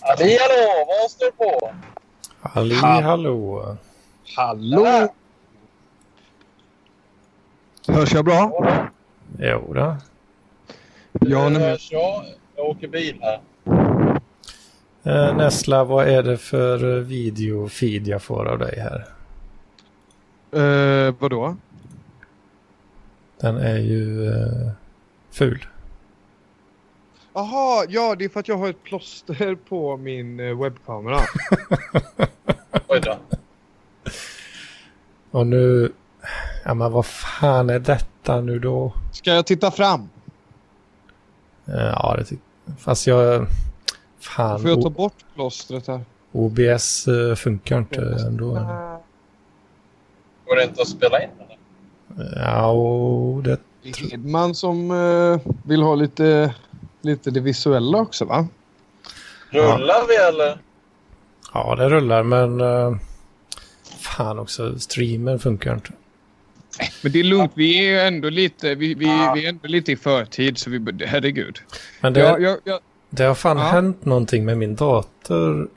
Halli hallå, vad står på? Halli hallå. Hallå! Hörs jag bra? Jo då. Ja, nej, men- Hörs jag? Jag åker bil här. Eh, Nessla, vad är det för eh, videofeed jag får av dig här? Eh, vadå? Den är ju eh, ful. Jaha, ja det är för att jag har ett plåster på min eh, webbkamera. Oj då. Och nu... Ja men vad fan är detta nu då? Ska jag titta fram? Eh, ja, det tycker Fast jag... Fan, Får jag ta bort plåstret här? OBS eh, funkar inte ändå. Går det inte att spela in eller? Ja, och det... Det är Hedman som vill ha lite, lite det visuella också va? Rullar vi eller? Ja, det rullar men... eh, fan också, streamen funkar inte. Men det är lugnt, vi är ju ändå lite, vi, vi, vi är ändå lite i förtid så vi, herregud. Men det, Jag, jag, jag, det har fan Ja. hänt någonting med min dator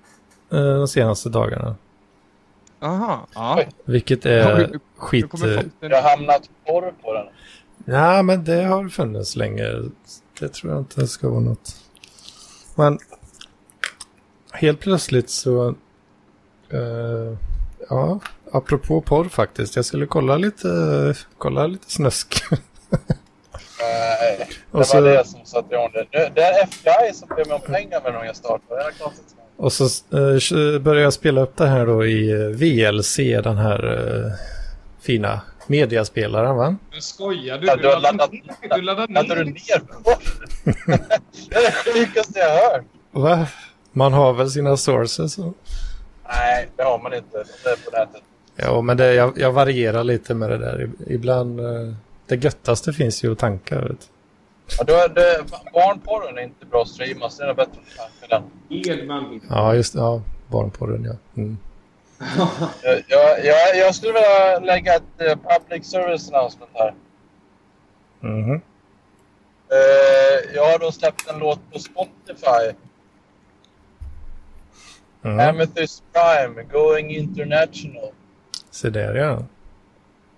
eh, de senaste dagarna. aha, ja. Vilket Ja, är hur- skit... Jag har hamnat porr på den. Ja, men det har funnits länge. Det tror jag inte ska vara något. Men helt plötsligt så... eh, ja, apropå porr faktiskt. Jag skulle kolla lite, kolla lite snösk. Nej, det Och var så- det som satte igång det. Nu- Det är FBI som ber mig om pengar med någon jag startar. Det är konstigt. Och så uh, började jag spela upp det här då i eh, VLC, den här eh, fina mediaspelaren va? Skojar du? Ja, Du har laddar laddat- ner- du laddar Laddar du ner ner det är det sjukaste jag hört. Va? Man har väl sina sources? och- Nej, det har man inte. Det är på nätet. Ja, men det, jag, jag varierar lite med det där. Ibland... eh, det göttaste finns ju att tanka. Vet. Ja, då är det, barnporren är inte bra att streama, så det är bättre att tanka den. Edman. Ja, just ja, barnporren ja. Mm. Jag, jag, jag, jag skulle vilja lägga ett eh, public service announcement här. Mhm. Eh, jag har då släppt en låt på Spotify. Mm. Amethyst Prime, Going International. Se där ja.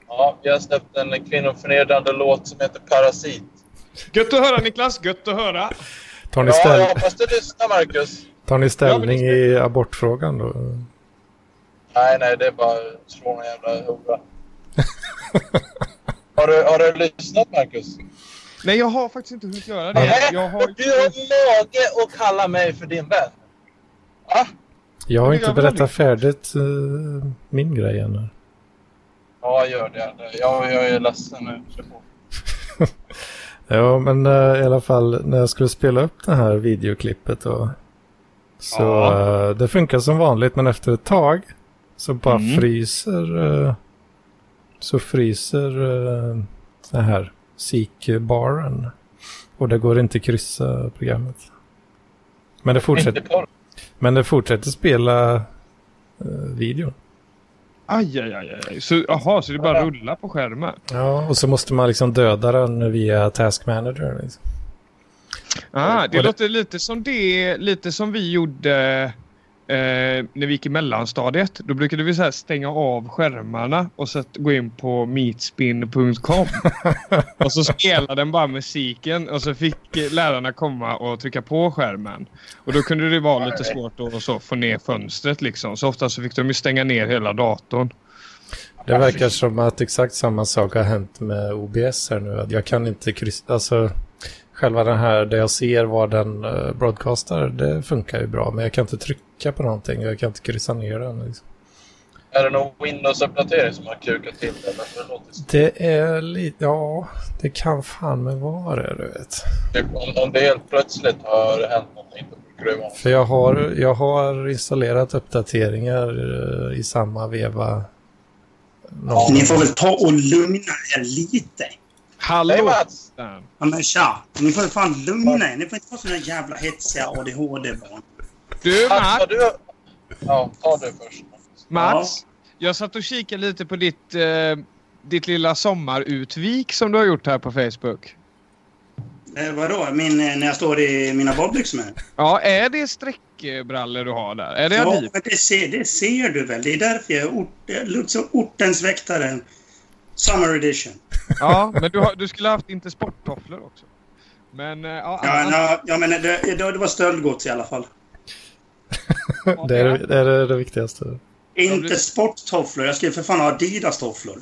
Ja, vi har släppt en kvinnoförnedrande låt som heter Parasit. Gött att höra Niklas, gött att höra. Tar ni, Ja, jag hoppas du lyssnar Marcus. tar ni ställning Ja, i abortfrågan då? Nej, nej, det är bara att slå någon jävla hora. har, du, har du lyssnat Marcus? Nej, jag har faktiskt inte hunnit göra det. Nej, Jag har... och du har mage att kalla mig för din vän. Va? Jag har inte jag berättat färdigt eh, min grej ännu. Ja, gör det. Jag, jag är ledsen nu. Ja, men eh, i alla fall när jag skulle spela upp det här videoklippet då. Så Ja. eh, det funkar som vanligt, men efter ett tag så bara Mm. fryser eh, så fryser uh, det här Seek-baren. Och det går inte att kryssa programmet. Men det fortsätter, men det fortsätter spela uh, videon. Aj, aj, aj, aj. Så, aha, så det bara rullar på skärmen? Ja, och så måste man liksom döda den via Task Manager. Liksom. Ah, Och det det- låter lite som det, lite som vi gjorde eh, när vi gick i mellanstadiet. Då brukade vi så stänga av skärmarna och så gå in på meetspin.com. och så spelade den bara musiken och så fick eh, lärarna komma och trycka på skärmen. Och då kunde det vara lite svårt att och så få ner fönstret liksom. Så ofta så fick de ju stänga ner hela datorn. Det verkar som att exakt samma sak har hänt med OBS här nu. Jag kan inte kryssa, alltså själva den här där jag ser vad den uh, broadcastar, det funkar ju bra. Men jag kan inte trycka på någonting, jag kan inte kryssa ner den. Liksom. Är det någon Windows-uppdatering som har kukat till? För Det. Det är lite, ja, det kan fan med vara det, du vet. Typ, om, om det helt plötsligt har hänt någonting, då brukar det vara För jag har, jag har installerat uppdateringar eh, i samma veva. Någon- Ni får väl ta och lugna er lite. Hallå! Hej Mats! Ja men tja, ni får fan lugna er. Ni får inte vara såna jävla hetsiga ADHD-barn. Du Mats, du... Ja, ta du först. Mats, jag satt och kikade lite på ditt, eh, ditt lilla sommarutvik som du har gjort här på Facebook. Eh, vadå? Min, eh, när jag står i mina badbyxor? Ja, är det sträckbrallor du har där? Är det Ja, men det ser, det ser du väl? Det är därför jag är ort, ortens väktare. Summer edition. Ja, men du, har, du skulle ha haft inte sporttofflor också. Men, eh, ja, Ja, annars- ja, ja men det, det, det var stöldgods i alla fall. Det är det, är det, viktigaste. Inte sporttofflor. Jag skulle för fan ha Adidas-tofflor.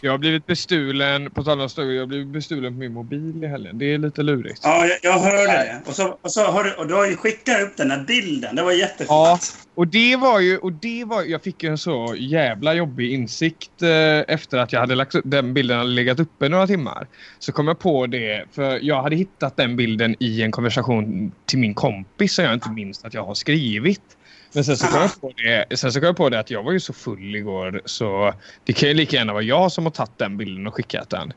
Jag har blivit bestulen, på tal om stöld, jag har blivit bestulen på min mobil i helgen. Det är lite lurigt. Ja, jag, jag hörde det. Och, så, och, så har du, och du har ju skickat upp den där bilden. Det var jättefint. Ja. Och det var ju, och det var, jag fick ju en så jävla jobbig insikt eh, efter att jag hade lagt upp, den bilden hade legat uppe några timmar. Så kom jag på det, för jag hade hittat den bilden i en konversation till min kompis som jag inte minns att jag har skrivit. Men sen så, kom jag på det, sen så kom jag på det att jag var ju så full igår så det kan ju lika gärna vara jag som har tagit den bilden och skickat den.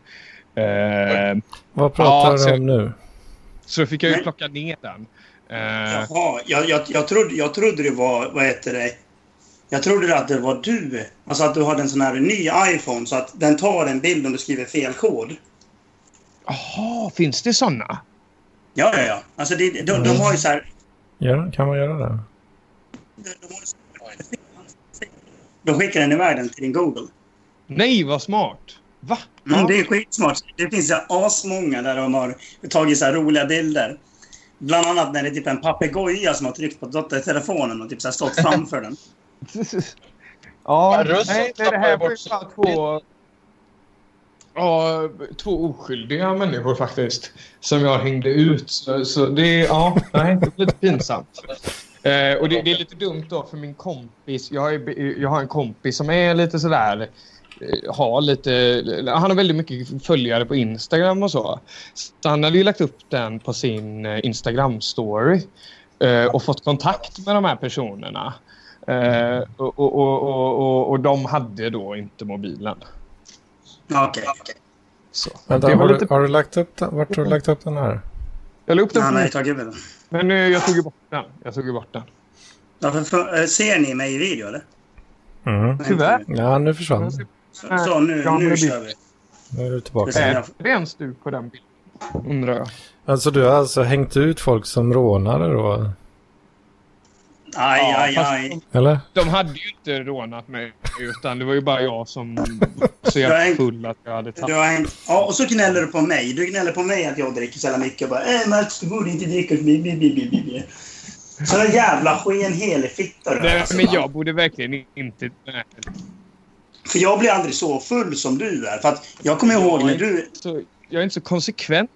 Eh, Vad pratar Ja, du så- om nu? så fick jag ju Men- plocka ner den. Eh, Jaha, jag, jag, jag, trodde, jag trodde det var... Vad heter det? Jag trodde att det var du. Alltså att du hade en sån här ny iPhone så att den tar en bild om du skriver fel kod. Jaha, finns det såna? Ja, ja, ja. Alltså det, de, de har ju så här... Gör, kan man göra det? De skickar den iväg den till din Google. Nej, vad smart! Va? Mm, Det är skitsmart. Det finns asmånga där de har tagit så här roliga bilder. Bland annat när det är typ en papegoja som har tryckt på dattatelefonen och typ så här stått framför den. Ja, Russ nej, nej, det här var ju bara två... Ja, två oskyldiga människor faktiskt. Som jag hängde ut. Så, så det, ja, nej, det är lite pinsamt. Eh, och det, det är lite dumt då för min kompis. Jag har, jag har en kompis som är lite sådär... eh, Har lite, han har väldigt mycket följare på Instagram och så. Så han hade ju lagt upp den på sin eh, Instagram-story. eh, Och fått kontakt med de här personerna. Eh, och, och, och, och, och, de hade då inte mobilen. Okej. Så. Vänta, det var har, lite... du, har du lagt upp den? Vart har du lagt upp den här? Jag la upp den min... tagit bilden. Men jag tog ju bort den. Jag tog ju bort den. Ja, för, för, eh, ser ni mig i video eller? Mm. Nej, Tyvärr. Ja, nu försvann den. Så, så nu, Ja, nu kör vi. Nu är du tillbaka. Precis. Är det ens du på den bilden? Undrar jag. Alltså du har alltså hängt ut folk som rånare då? Aj, Ja, aj, aj. Eller? De hade ju inte rånat mig. Utan det var ju bara jag som så Jag jävla full att jag hade hängt... Ja, och så gnäller du på mig. Du gnäller på mig att jag dricker så jävla mycket. Och bara, äh, Mats, du borde inte dricka. Bi, bi, bi, där jävla skenhelig fitta du Nej, alltså. men jag borde verkligen inte... Nej. För jag blir aldrig så full som du är. För att jag kommer ihåg när du... Så, jag är inte så konsekvent.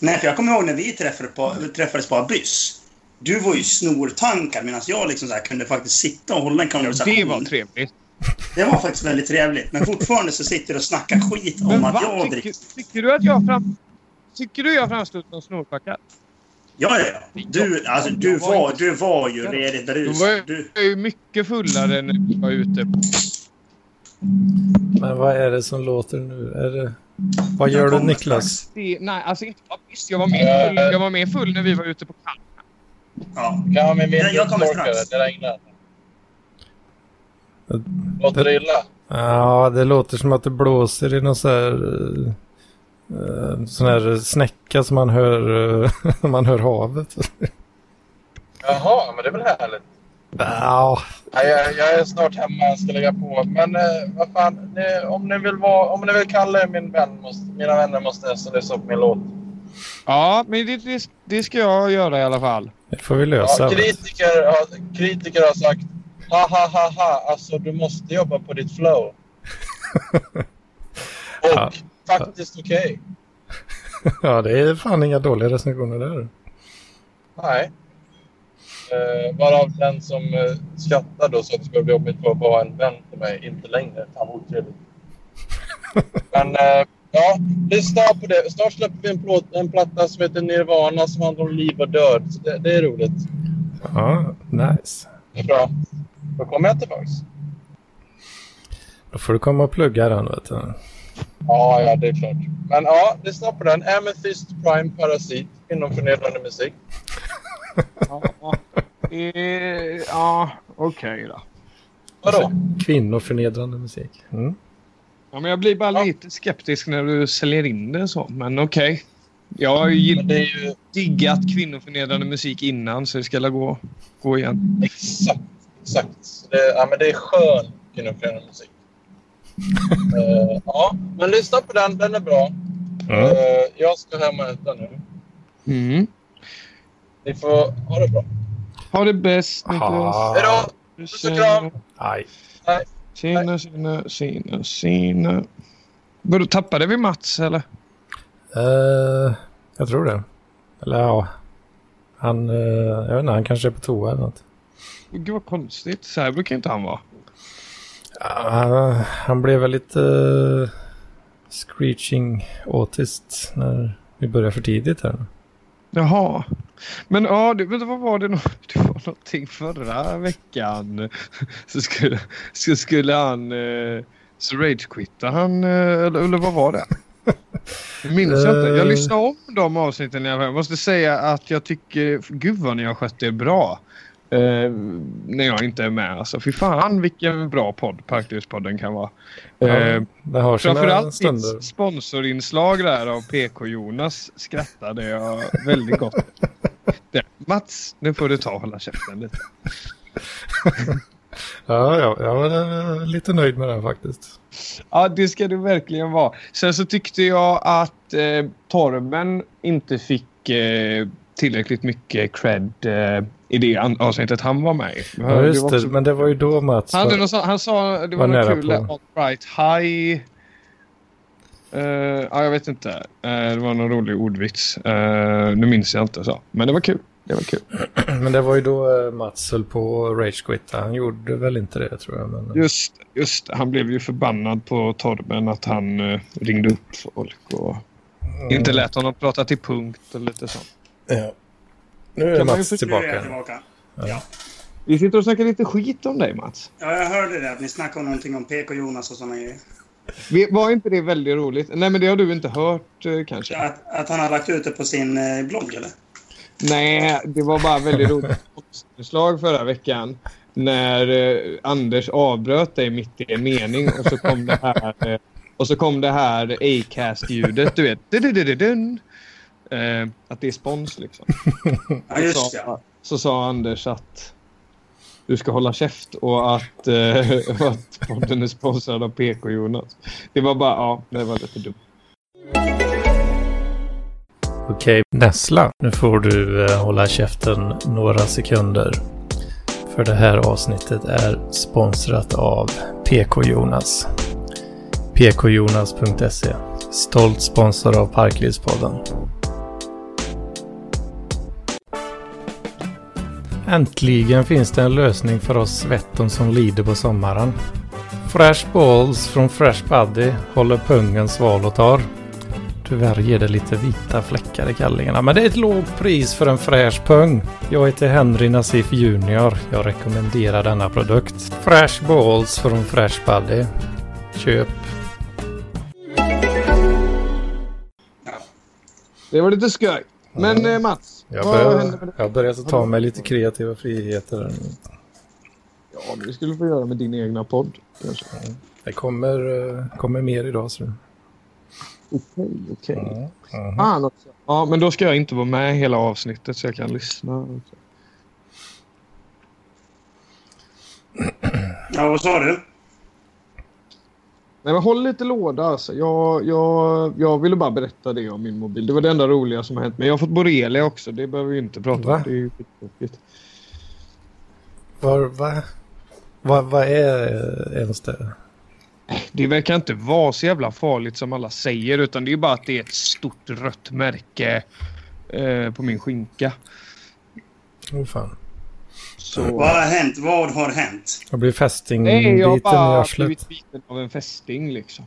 Nej, för jag kommer ihåg när vi träffade på, träffades på Abyss. Du var ju snortankad medan jag liksom så här kunde faktiskt sitta och hålla en konversation. Det var trevligt. Det var faktiskt väldigt trevligt. Men fortfarande så sitter du och snackar skit om Men att va? jag dricker. Tycker, tycker du att jag fram... Tycker du jag framstod som snorpackad? Ja, ja. Du, alltså, du, var var, du var ju redigt berusad. var Du, är ju mycket fullare när vi var ute. Men vad är det som låter nu? Är det... Vad gör Jag du Niklas? nej, alltså inte visst. Jag var mer full, jag var mer full när vi var ute på Kalmar. Ja. Kan ha med min Nej, jag kommer strax. Det regnar. Låter det illa? Ja, det låter som att det blåser i någon sån här... eh, eh, sån här snäcka som man hör, eh, man hör havet. Jaha, men det är väl härligt. Ja, Ja, jag, jag är snart hemma, jag ska lägga på. Men eh, vad fan, ni, om, ni vill vara, om ni vill kalla er min vän, måste, mina vänner måste nästan läsa upp min låt. Ja, men det, det, det ska jag göra i alla fall. Det får vi lösa. Ja, kritiker, har, kritiker har sagt ha ha ha ha, alltså du måste jobba på ditt flow. Och Ja. faktiskt okej. Ja, det är fan inga dåliga recensioner där. Nej. Uh, varav den som uh, skrattar då så att det ska bli jobbigt för att vara en vän till mig inte längre. Fan vad otrevligt. Men uh, ja, lyssna på det. Snart släpper vi en, plåt, en platta som heter Nirvana som handlar om liv och död. Så det, det är roligt. Ja, nice. Det är bra. Då kommer jag tillbaks. Då får du komma och plugga den, vet du. Ja, ja, det är klart. Men ja, lyssna på den. Amethyst Prime Parasit inom förnedrande musik. Ja, eh, ja okej då. Vadå? Kvinnoförnedrande musik. Mm. Ja, men jag blir bara Ja. lite skeptisk när du säljer in det så, men okej. Jag har ju Men det är ju diggat kvinnoförnedrande musik innan så det ska gå, gå igen. exakt, exakt. Det, ja, men det är skön kvinnoförenande musik. Eh, ja, men lyssna på den. Den är bra. Mm. Eh, jag ska hem och äta nu. Mm. Ni får ha det bra. Ha det bäst. Hej då! Puss och kram! Nej. Tjena, tjena, tjena, tjena. Vadå, tappade vi Mats eller? Eh, jag tror det. Eller ja. Han, eh, jag vet inte, han kanske är på toa eller något. Gud vad konstigt. Så här brukar inte han vara. Ja, han blev väl lite eh, screeching autist när vi började för tidigt här. Jaha. Men ja, det, men vad var det? Det var någonting förra veckan. Så skulle, så skulle han... Eh, så ragequittade han. Eh, eller, eller vad var det? Det minns jag inte. Jag lyssnade om de avsnitten. Jag måste säga att jag tycker... Gud vad ni har skött det bra. Eh, när jag inte är med. Alltså fy fan vilken bra podd Parklivspodden kan vara. Eh, Ja, det har Framförallt ditt sponsorinslag där av PK-Jonas skrattade jag väldigt gott. Det. Mats, nu får du ta och hålla käften lite. Ja, ja, jag var lite nöjd med den faktiskt. Ja, det ska du verkligen vara. Sen så tyckte jag att eh, Torben inte fick eh, tillräckligt mycket cred eh, i det avsnittet han var med. Ja, just det. också- Men det var ju då Mats Han, var, han sa det var var, något kul. på. All right high. Eh, ja, jag vet inte. Eh, det var någon rolig ordvits. Uh, nu minns jag inte så. Men det var kul. Det var kul. Men det var ju då Mats höll på att ragequitta. Han gjorde väl inte det tror jag. Men... Just, just det. Han blev ju förbannad på Torben att han ringde upp folk och Mm. inte lät honom prata till punkt och lite sånt. Ja. Nu är Kan man ju Mats förstå- Nu är jag tillbaka. tillbaka. Ja. Ja. Vi sitter och snackar lite skit om dig Mats. ja, jag hörde det. Att ni snackade om någonting om PK-Jonas och sådana grejer. Vi- Var inte det väldigt roligt? Nej, men det har du inte hört eh, kanske? Att, att han har lagt ut det på sin eh, blogg, eller? Nej, det var bara väldigt roligt inslag förra veckan. När eh, Anders avbröt dig mitt i en mening och så kom det här eh, och så kom det här Acast-ljudet, du vet. Du-du-du-du-dun. Eh, att det är spons liksom. Ja, just så, ja. så sa Anders att du ska hålla käft och att, eh, och att podden är sponsrad av PK-Jonas. Det var bara, ja, det var lite dumt. Okej, Nessla. Nu får du eh, hålla käften några sekunder. För det här avsnittet är sponsrat av PK-Jonas. pkjonas.se. Stolt sponsor av Parklivspodden. Äntligen finns det en lösning för oss svetton som lider på sommaren. Fresh Balls från Fresh Buddy håller pungen sval och torr. Tyvärr ger det lite vita fläckar i kallingarna, men det är ett lågt pris för en fräsch pung. Jag heter Henry Nassif Junior. Jag rekommenderar denna produkt. Fresh Balls från Fresh Buddy. Köp. Det var lite skoj. Men eh, Mats, Jag börjar, jag börjar så ta mig lite kreativa friheter. Ja, men det skulle du få göra med din egna podd. kanske. Det kommer, eh, kommer mer idag. Så. Okej, okej. Mhm. Fan också. Ja, men då ska jag inte vara med hela avsnittet så jag kan lyssna. Ja, vad sa du? Nej, men håll lite låda alltså. Jag, jag, jag ville bara berätta det om min mobil. Det var det enda roliga som har hänt. Men jag har fått borrelia också. Det behöver vi inte prata Va? om. Det är ju skittråkigt. Vad va, va, va är ens det? Det verkar inte vara så jävla farligt som alla säger. Utan det är bara att det är ett stort rött märke eh, på min skinka. Oh, fan. Så... Vad har hänt? Vad har hänt? Jag blir Nej, fästingbiten jag har i bara blivit biten av en fästing liksom.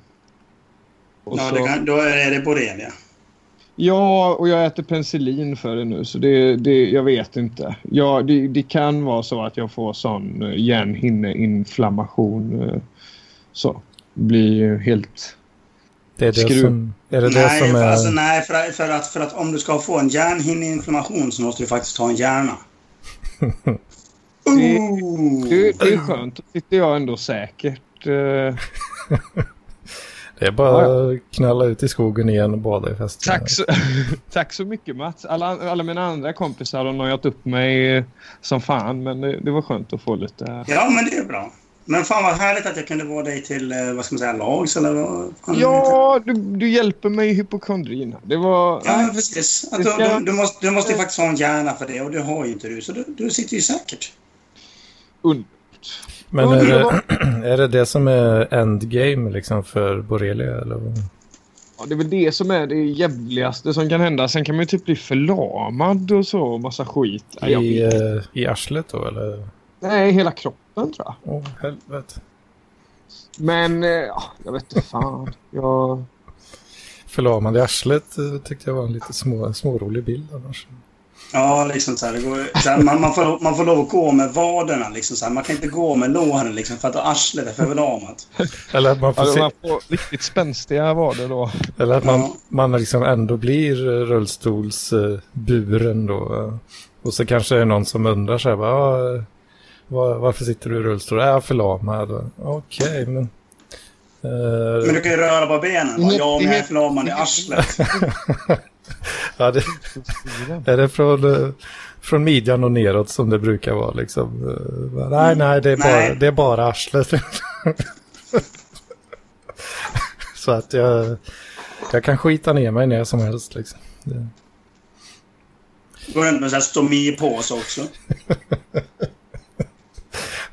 Och Ja, så- det kan, då är det borrelia. Ja, och jag äter penicillin för det nu så det, det jag vet inte. Ja, det, det kan vara så att jag får sån eh, hjärnhinneinflammation. eh, Så. Blir helt... Det är det Skruv. som, är det det nej, som för, är... alltså, nej för, för, att, för att om du ska få en hjärnhinneinflammation så måste du faktiskt ha en hjärna. Det, det är skönt. Då sitter jag ändå säkert. eh, Det är bara att knalla ut i skogen igen och bada i festen. Tack så, tack så mycket Mats. Alla, alla mina andra kompisar har nojat upp mig som fan men det, det var skönt att få lite... Ja, men det är bra. Men fan vad härligt att jag kunde vara dig till, eh, vad ska man säga, lags eller vad fan Ja, du, du hjälper mig i hypokondrin. Det var... Ja, precis. Att du, du, du, måste, du måste ju faktiskt ha en hjärna för det och det har ju inte du. Så du, du sitter ju säkert. Underbart. Men är det är det det som är endgame liksom för Borrelia? Eller? Ja, det är väl det som är det jävligaste som kan hända. Sen kan man ju typ bli förlamad och så. Massa skit. I, eh, I arslet då eller? Nej, hela kroppen tror jag. Åh helvete. Men, eh, ja, jag vet inte fan. Jag... Förlamande i arslet eh, tyckte jag var en lite små, smårolig bild annars. Ja, liksom så här, det går, så här, man, man, får, man får lov att gå med vaderna. Liksom, så här. Man kan inte gå med låren liksom, för att arslet är förlamat. Eller att man får, Alltså, se, man får riktigt spänstiga vader då. eller att man, Ja. man liksom ändå blir rullstolsburen då. eh. Och så kanske det är någon som undrar så här, bara, "Ja, eh, var, varför sitter du i rullstol? Jag är förlamad. Okej, men... eh, Men du kan ju röra på benen. Ja, men jag är förlamad i arslet. ja, det, är det från, eh, från midjan och neråt som det brukar vara liksom? Eh, Nej, nej, det är bara, Nej. det är bara arslet. så att jag, jag kan skita ner mig när som helst liksom. Det, Går runt med så här stomipåse också.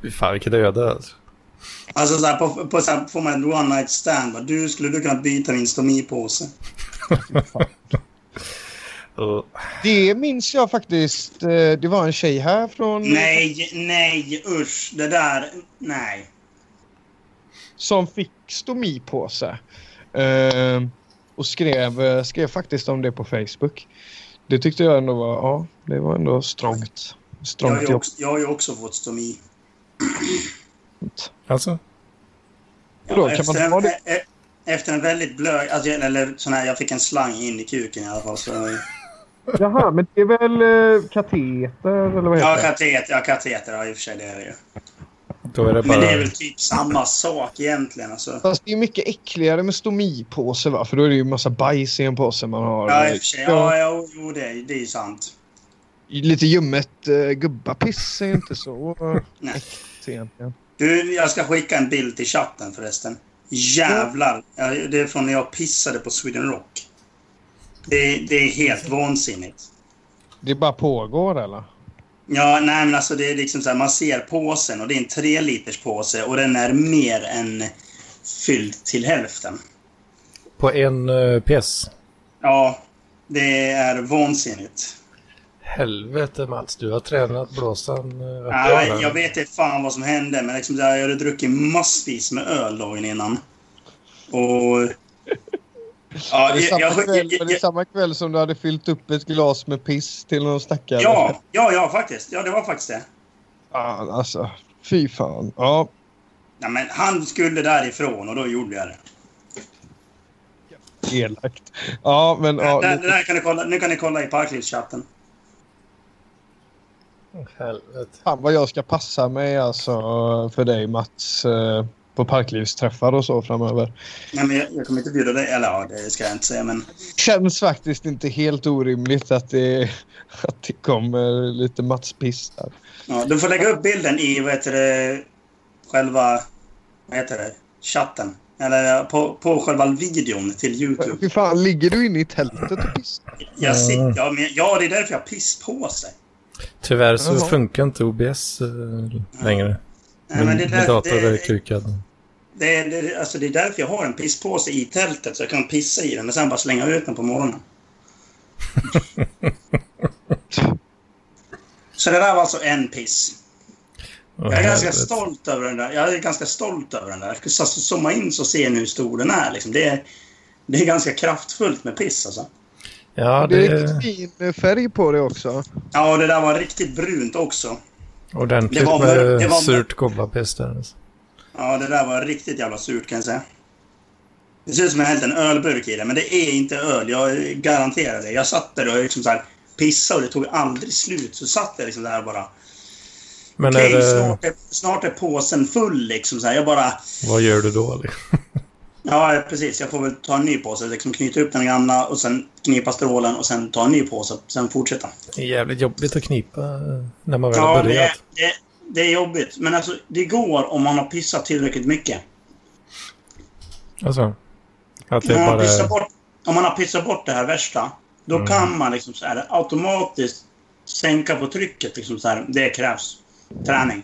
fy fan vilket öde alltså. Alltså så här, på, på så här, får man en one night stand. Va? Du, skulle du kunna byta din stomipåse? Och, Det minns jag faktiskt. eh, Det var en tjej här från... Nej, nej, usch. Det där, nej. Som fick stomipåse. Eh, och skrev, eh, skrev faktiskt om det på Facebook. Det tyckte jag ändå var, ja, det var ändå strångt. Jag har, Strångt ju också, jag har ju också fått stomi. alltså? Vadå, kan efter, man en, ha det? e- efter en väldigt blöd... Alltså, eller sån här, jag fick en slang in i kuken i alla fall. Så, Jaha, men det är väl eh, kateter eller vad heter ja, det? kateter, ja, kateter. Ja, i och för sig. Det är det ju. Då är det Men det är bara... väl typ samma sak egentligen. Alltså. Fast det är mycket äckligare med stomipåse va? För då är det ju massa bajs i en påse man har. Ja, i och för sig. Ja, ja jo, det, är- det är ju sant. Lite ljummet uh, gubbapiss är inte så Nej. äckligt egentligen. Du, jag ska skicka en bild till chatten förresten. Jävlar! Ja, det är från när jag pissade på Sweden Rock. Det, det är helt vansinnigt. Det bara pågår eller? Ja, nej men alltså det är liksom så här, man ser påsen och det är en tre liters påse och den är mer än fylld till hälften. På en uh, PS. Ja, det är vansinnigt. Helvete Mats, du har tränat blåsan. Uh, Ja, jag vet inte fan vad som hände, men liksom jag hade druckit massvis med öl dagen innan. Och... Ja, det, jag, samma jag, kväll, jag, jag, samma kväll som du hade fyllt upp ett glas med piss till någon stackare? ja, ja, ja, faktiskt. Ja, det var faktiskt det. Fan, alltså. Fy fan. Ja. Ja, men han skulle därifrån och då gjorde jag det. Elakt. Ja, men... Ja, lite, där kan ni kolla, nu kan ni kolla i Parklivschatten. Helvete. fan vad jag ska passa mig alltså för dig Mats. Eh, På parklivsträffar och så framöver. Nej, men jag, jag kommer inte bjuda dig. Eller ja, det ska jag inte säga, men... Känns faktiskt inte helt orimligt att det, att det kommer lite Mats-piss där. Ja, du får lägga upp bilden i, vad heter det, själva, vad heter det, chatten. Eller på, på själva videon till YouTube. Fy fan, ligger du inne i tältet och pissar? Jag sitter, ja, men, ja, det är därför jag har pisspåse. Tyvärr så Jaha. funkar inte OBS uh, längre. Nej, men det, Min där, dator är kukad. det, är- det, alltså det är därför jag har en pisspåse i tältet så jag kan pissa i den och sen bara slänga ut den på morgonen. så det där var alltså en piss. Jag är ganska helvete. stolt över den där. Jag är ganska stolt över den där. Jag ska alltså zooma in så ser ni hur stor den är. Liksom. Det, är det är ganska kraftfullt med piss alltså. Ja, Det är det riktigt är fin färg på det också. Ja, det där var riktigt brunt också. Ordentligt det var- med det var- surt kobbarpiss där. Alltså. Ja, det där var riktigt jävla surt kan jag säga. Det ser ut som jag hällt en ölburk i det, men det är inte öl. Jag garanterar det. Jag satt där och liksom så här pissade och det tog aldrig slut. Så satt jag liksom där bara. Men Okej, är det, snart, är, snart är påsen full liksom. Så här. Jag bara... vad gör du då? liksom? Ja, precis. Jag får väl ta en ny påse. Liksom knyta upp den gamla och sen knipa strålen och sen ta en ny påse. Sen fortsätta. Det är jävligt jobbigt att knipa eh, när man väl Ja, har det börjat. är, det, det är jobbigt. Men alltså, det går om man har pissat tillräckligt mycket. Alltså, att det Om man, har bara bort, om man har pissat bort det här värsta, då Mm. kan man liksom så här, automatiskt sänka på trycket. Liksom så här, det krävs träning.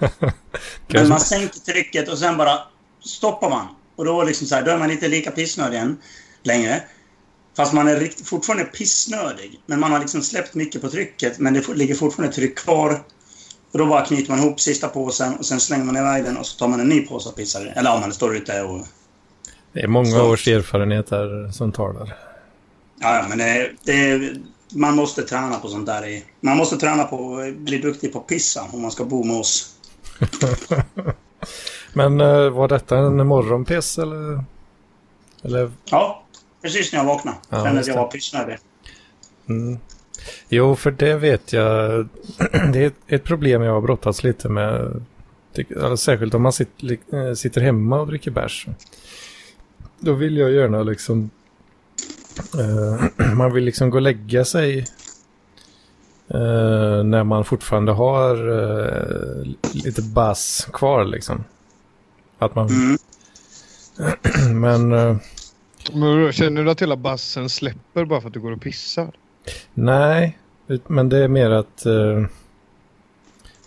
Men man sänker trycket och sen bara stoppar man. Och då, liksom så här, då är man inte lika pissnödig än längre. Fast man är rikt, fortfarande pissnödig. Men man har liksom släppt mycket på trycket, men det ligger fortfarande tryck kvar. Och då bara knyter man ihop sista påsen och sen slänger man iväg den och så tar man en ny påse och pissar. Eller om man står ute och... Det är många Så. års erfarenhet där som talar. Ja, ja, men det, det, man måste träna på sånt där. Man måste träna på att bli duktig på att pissa om man ska bo med oss. Men eh, var detta en morgonpiss eller? Eller? Ja, precis när jag vaknade. Ja, Kände att jag var pissnödig. Mm. Jo, för det vet jag. Det är ett, problem jag har brottats lite med. Alltså, särskilt om man sitter, eh, sitter hemma och dricker bärs. Då vill jag gärna liksom... eh, man vill liksom gå och lägga sig eh, när man fortfarande har eh, lite bass kvar liksom. Att man... Mm. Men... eh, Men känner du att hela bassen släpper bara för att du går och pissar? Nej, men det är mer att... Eh,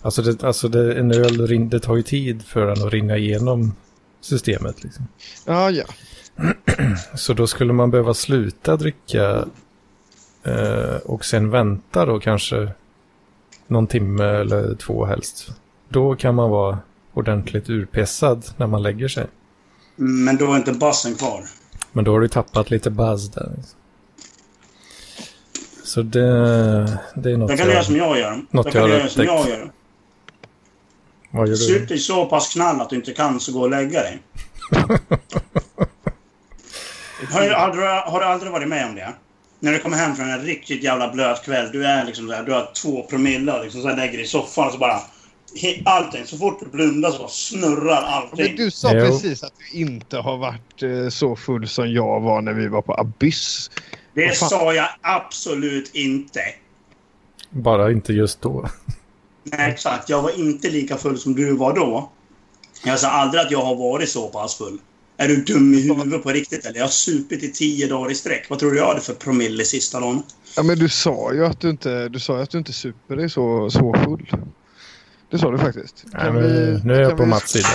alltså det, alltså det, en öl det tar ju tid för den att rinna igenom systemet. Liksom. Ja, ja. Så då skulle man behöva sluta dricka eh, och sen vänta då kanske någon timme eller två helst. Då kan man vara ordentligt urpessad när man lägger sig. Men då är inte bassen kvar. Men då har du tappat lite buzz där. Så det, det är något Då kan du göra jag... som jag gör. Något Då kan jag göra som jag gör. Vad gör Sup du? dig så pass knall att du inte kan så gå och lägga dig. Har, du- har, du, har du aldrig varit med om det? När du kommer hem från en riktigt jävla blöt kväll. Du är liksom där, du har två promille och liksom så här lägger dig i soffan och så bara... Allting. Så fort du blundar så snurrar Men allting. du sa Jo. precis att du inte har varit eh, så full som jag var när vi var på Abyss. Det sa jag absolut inte. Bara inte just då. Nej, exakt. Jag var inte lika full som du var då. Jag sa aldrig att jag har varit så pass full. Är du dum i huvudet på riktigt eller? Jag har supit i tio dagar i sträck. Vad tror du jag hade för promille sista dagen? Ja, men du sa ju att du inte, du sa ju att du inte super dig så, så full. Det sa du faktiskt. Nej, vi- nu är jag på vi- Mats sida.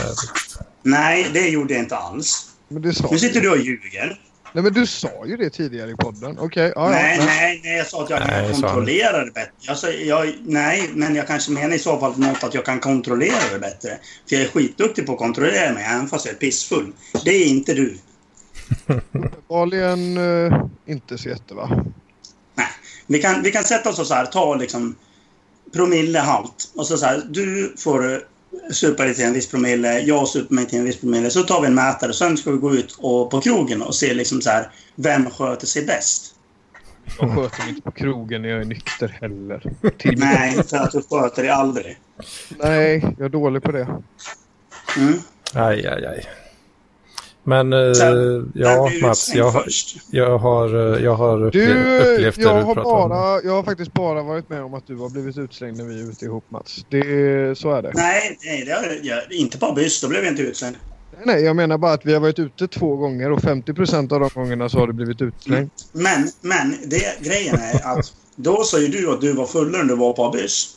Nej, det gjorde jag inte alls. Men det sa Nu sitter du. och ljuger. Nej, men du sa ju det tidigare i podden. Okej, ja, nej, ja. nej, nej, jag sa att jag Nej, kan kontrollera det bättre. Jag sa, jag, nej, men jag kanske menar i så fall något att jag kan kontrollera det bättre. För jag är skitduktig på att kontrollera mig, även fast jag är pissfull. Det är inte du. Uppenbarligen eh, inte så jätte va? Nej. Vi kan, vi kan sätta oss så här, ta liksom promillehalt. Och så, så här, du får supa dig till en viss promille, jag super mig till en viss promille. Så tar vi en mätare och sen ska vi gå ut och, på krogen och se liksom så här, vem sköter sig bäst. Jag sköter mig inte på krogen när jag är nykter heller. Till Nej, för att du sköter dig aldrig. Nej, jag är dålig på det. Mm. Aj, aj, aj. Men eh, Sen- ja, Mats, utslängd jag, har- först? jag har, eh, jag har Du, upplevt, upplevt det jag du har, pratar om. bara, jag har faktiskt bara varit med om att du har blivit utslängd när vi är ute ihop Mats. Det så är det. Nej, nej det har jag inte på byss. Då blev jag inte utslängd. Nej, nej, jag menar bara att vi har varit ute två gånger och 50% av de gångerna så har du blivit utslängd. Men, men det, grejen är att då sa ju du att du var fullare än du var på byss.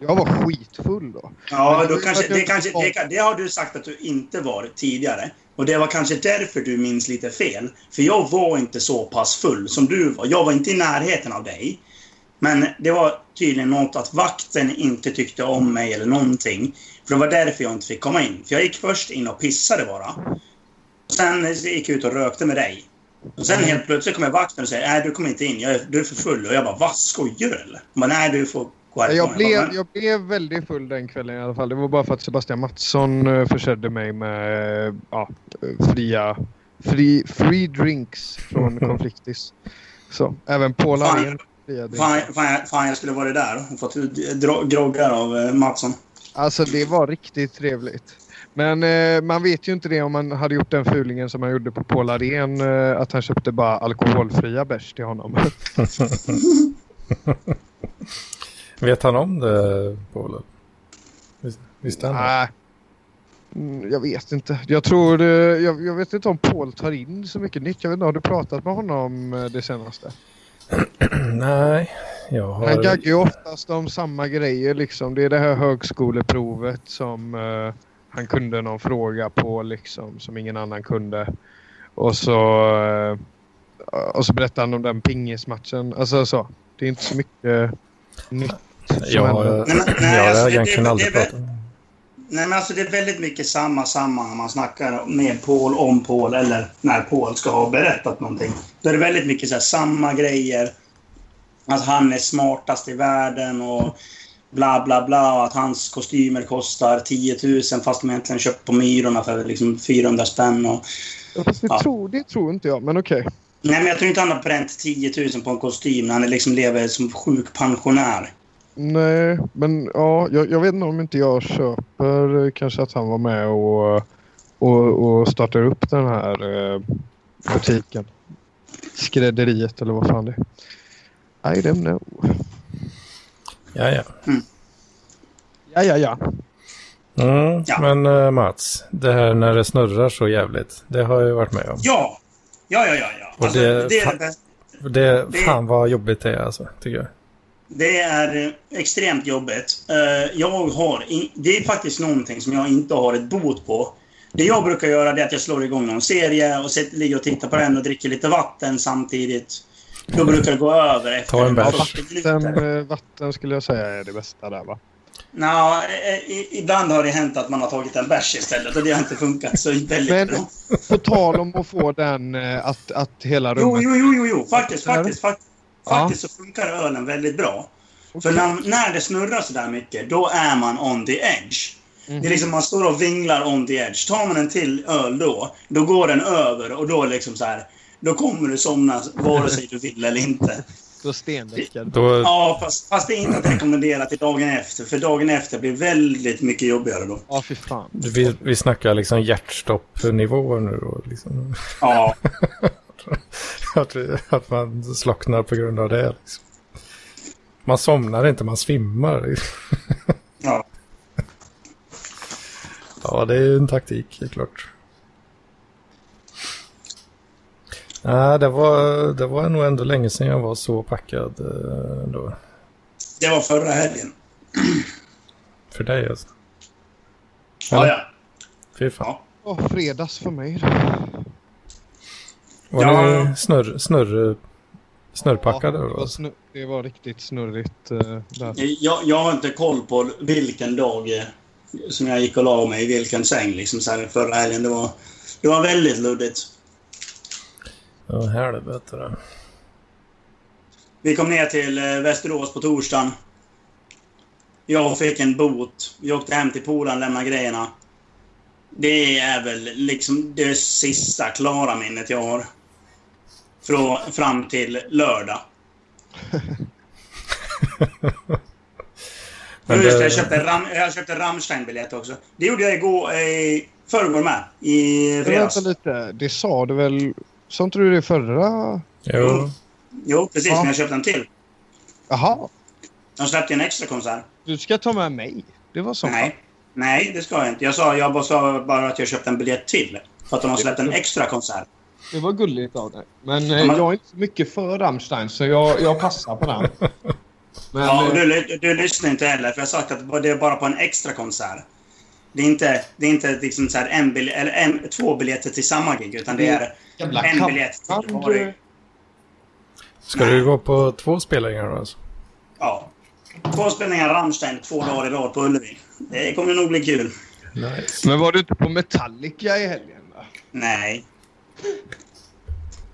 Jag var skitfull då. Ja, då kanske, det- kanske, det, det har du sagt att du inte var tidigare. Och det var kanske därför du minns lite fel. För jag var inte så pass full som du var. Jag var inte i närheten av dig. Men det var tydligen något att vakten inte tyckte om mig eller någonting. För det var därför jag inte fick komma in. För jag gick först in och pissade bara. Sen gick jag ut och rökte med dig. Och sen helt plötsligt kommer vakten och säger nej du kommer inte in, jag är, du är för full. Och jag bara, vad skojar du eller? Hon bara, nej du får Jag bara, blev, "Men- jag blev väldigt full den kvällen i alla fall. Det var bara för att Sebastian Mattsson eh, försedde mig med eh, ja, fria free, free drinks från Konfliktis. Så även Paul Fan. Fan, fan, jag- fan, jag skulle varit där och fått groggar av eh, Mattsson. Alltså det var riktigt trevligt. Men eh, man vet ju inte det om man hade gjort den fulingen som han gjorde på Paul Arén. Eh, att han köpte bara alkoholfria bärs till honom. Vet han om det, Paul? Vis- Visste han det? Mm, Jag vet inte. Jag tror jag, jag vet inte om Paul tar in så mycket nytt. Jag vet inte, har du pratat med honom eh, det senaste? Nej, jag har... Han gaggar ju oftast om samma grejer liksom. Det är det här högskoleprovet som eh, han kunde någon fråga på liksom som ingen annan kunde. Och så, eh, och så berättade han om den pingismatchen. Alltså så. Det är inte så mycket nytt. Jag har, alltså, egentligen aldrig pratat Nej, men alltså det är väldigt mycket samma, samma när man snackar med Paul om Paul eller när Paul ska ha berättat någonting. Då är det väldigt mycket så här, samma grejer. Att han är smartast i världen och bla bla bla. Och att hans kostymer kostar 10 000 fast de egentligen köpt på Myrorna för liksom 400 spänn. Och... Ja, Fast det, Ja. tror, det tror inte jag, men okej. Nej, men jag tror inte han har bränt 10 000 på en kostym när han liksom lever som sjuk pensionär. Nej, men ja, jag, jag vet inte om inte jag köper eh, kanske att han var med och, och, och startar upp den här eh, butiken. Skrädderiet eller vad fan det är. I don't know. Ja, ja. Ja, ja, ja. Mm, Ja. Men eh, Mats, det här när det snurrar så jävligt, det har jag ju varit med om. Ja! Ja, ja, ja. ja. Och Alltså, det- det, det. Det, Det- fan vad jobbigt det är alltså, tycker jag. Det är eh, extremt jobbigt. Eh, Jag har... Det är faktiskt någonting som jag inte har ett bot på. Det jag brukar göra det är att jag slår igång någon serie och sitter, ligger och tittar på den och dricker lite vatten samtidigt. Då brukar det gå över efter Ta en bärs. 40 Vatten, eh, vatten skulle jag säga är det bästa där va? Nå, eh, i- ibland har det hänt att man har tagit en bärs istället och det har inte funkat så väldigt Men bra. på tal om att få den att, att hela Jo, rummet... jo, jo, jo, jo. Faktiskt, Är det? faktiskt, faktiskt, Ja. så funkar ölen väldigt bra. För när, när det snurrar så där mycket, då är man on the edge. Mhm. Det är liksom man står och vinglar on the edge. Tar man en till öl då, då går den över och då liksom så här. Då kommer du somna vare sig du vill eller inte. Då stendäckad. Då, Ja, fast, fast det är inte att rekommendera till dagen efter. För dagen efter blir väldigt mycket jobbigare då. Ja, fy fan. vi, vi snackar liksom hjärtstoppnivåer nu då. Liksom. Ja, Att, vi, att man slocknar på grund av det. Liksom. Man somnar inte, man svimmar. ja. Ja, det är ju en taktik, är klart. Nej, det var, det var nog ändå länge sedan jag var så packad eh, då. Det var förra helgen. För dig alltså. Ja, ja. Fy fan. ja. Åh, fredags för mig då. Var Ja. ni snurr, snurr, snurrpackade Ja, det, var snur, det var riktigt snurrigt. där. Jag, jag har inte koll på vilken dag eh, som jag gick och la mig i vilken säng liksom så här förra helgen. Det var, det var väldigt luddigt. Ja, helvete då. Vi kom ner till eh, Västerås på torsdagen. Jag fick en bot. Vi åkte hem till polaren, lämnade grejerna. Det är väl liksom det sista klara minnet jag har. Från, fram till lördag. Men Men just det, det- jag köpte, Ram, jag köpte Rammstein-biljett också. Det gjorde jag igår, i förrgår med. I Men fredags. Vänta lite, det sa du väl? Sa inte du det förra? Jo, Jo, precis. Ja. Men jag köpte en till. Jaha, De släppte en extra konsert. du ska ta med mig. Det var så. Nej. Nej, det ska jag inte. Jag sa, jag bara sa bara att jag köpte en biljett till. För att de har släppt en extra konsert. Det var gulligt av dig. Men eh, jag är inte så mycket för Rammstein så jag, jag passar på den. Men, Ja, och eh, du, du lyssnar inte heller, för jag har sagt att det är bara på en extra konsert. Det är inte, det är inte liksom så här en bil, eller en, två biljetter till samma gig, utan det är jävla en biljett till varje. ska du gå på två spelningar då? Alltså? Ja. Två spelningar Rammstein två dagar i rad på Ullevi. Det kommer nog bli kul. Nice. Men var du inte på Metallica i helgen? Va? Nej.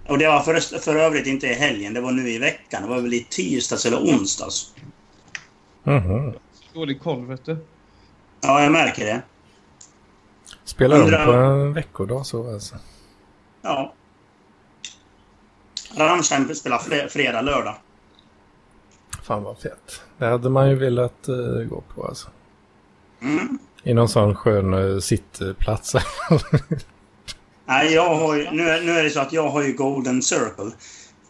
Och det var för, för övrigt inte i helgen, det var nu i veckan. Det var väl i tisdags eller onsdags. Mhm. Dålig koll vet du. Ja, jag märker det. Spelar de Undrar- på en veckodag så alltså? Ja. Rammstein spelar fre- fredag, lördag. Fan vad fett. Det hade man ju velat eh, gå på alltså. Mm. I någon sån skön eh, sittplats. Nej, jag har ju, nu, är- nu är det så att jag har ju Golden Circle.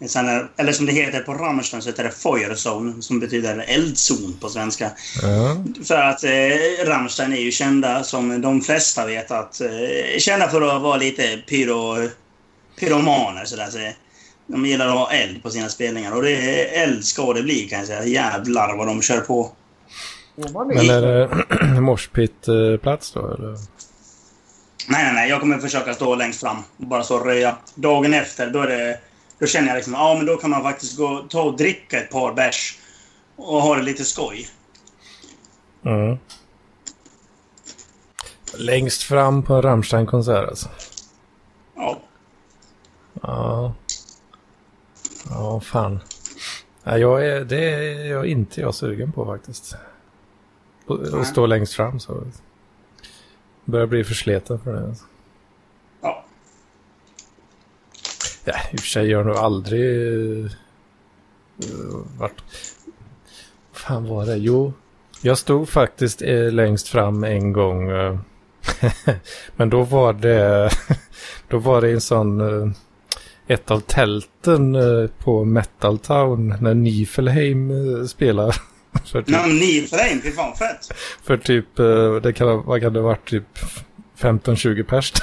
Sen är, eller som det heter på Rammstein så heter det Feuerzone, som betyder eldzon på svenska. ja. För att eh, Rammstein är ju kända, som de flesta vet, att eh, kända för att vara lite pyro, pyromaner. Sådär, så det, de gillar att ha eld på sina spelningar. Och det är eld ska det bli kan jag säga. Jävlar vad de kör på. Men är det morspit-plats då? Eller? Nej, nej, nej. Jag kommer försöka stå längst fram och bara så röja. Dagen efter, då är det... Då känner jag liksom, ja men då kan man faktiskt gå, ta och dricka ett par bärs. Och ha det lite skoj. Mm. Längst fram på en Rammstein-konsert alltså. Ja. Ja. Ja, fan. Ja, jag är, det är jag inte jag sugen på faktiskt. Nej. Att stå längst fram så. Börjar bli försleten för det. Ja. Ja, i och för sig har nog aldrig uh, varit... fan var det? Jo, jag stod faktiskt eh, längst fram en gång. eh, Men då var det, då var det en sån, eh, ett av tälten eh, på Metal Town när Nifelheim eh, spelar. För typ, Nej, men ni för dig, fy fan fett. för typ eh, det kan, vad kan det ha varit, typ 15-20 pers.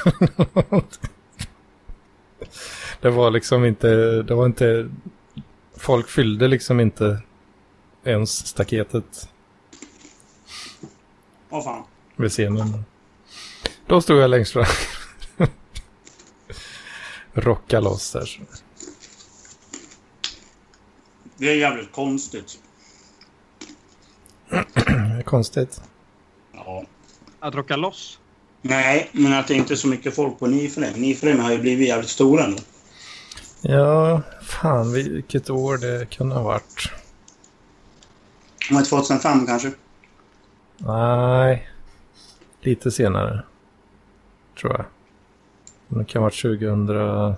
det var liksom inte, det var inte, folk fyllde liksom inte ens staketet Åh fan. vid scenen. Då stod jag längst fram. Rocka loss där. Det är jävligt konstigt. Det är konstigt. Ja. Att rocka loss? Nej, men att det inte är så mycket folk på Niflheim. Niflheim har ju blivit jävligt stora nu. Ja, fan vilket år det kunde ha varit. Var det 2005 kanske? Nej, lite senare. Tror jag. Men Det kan ha varit 2011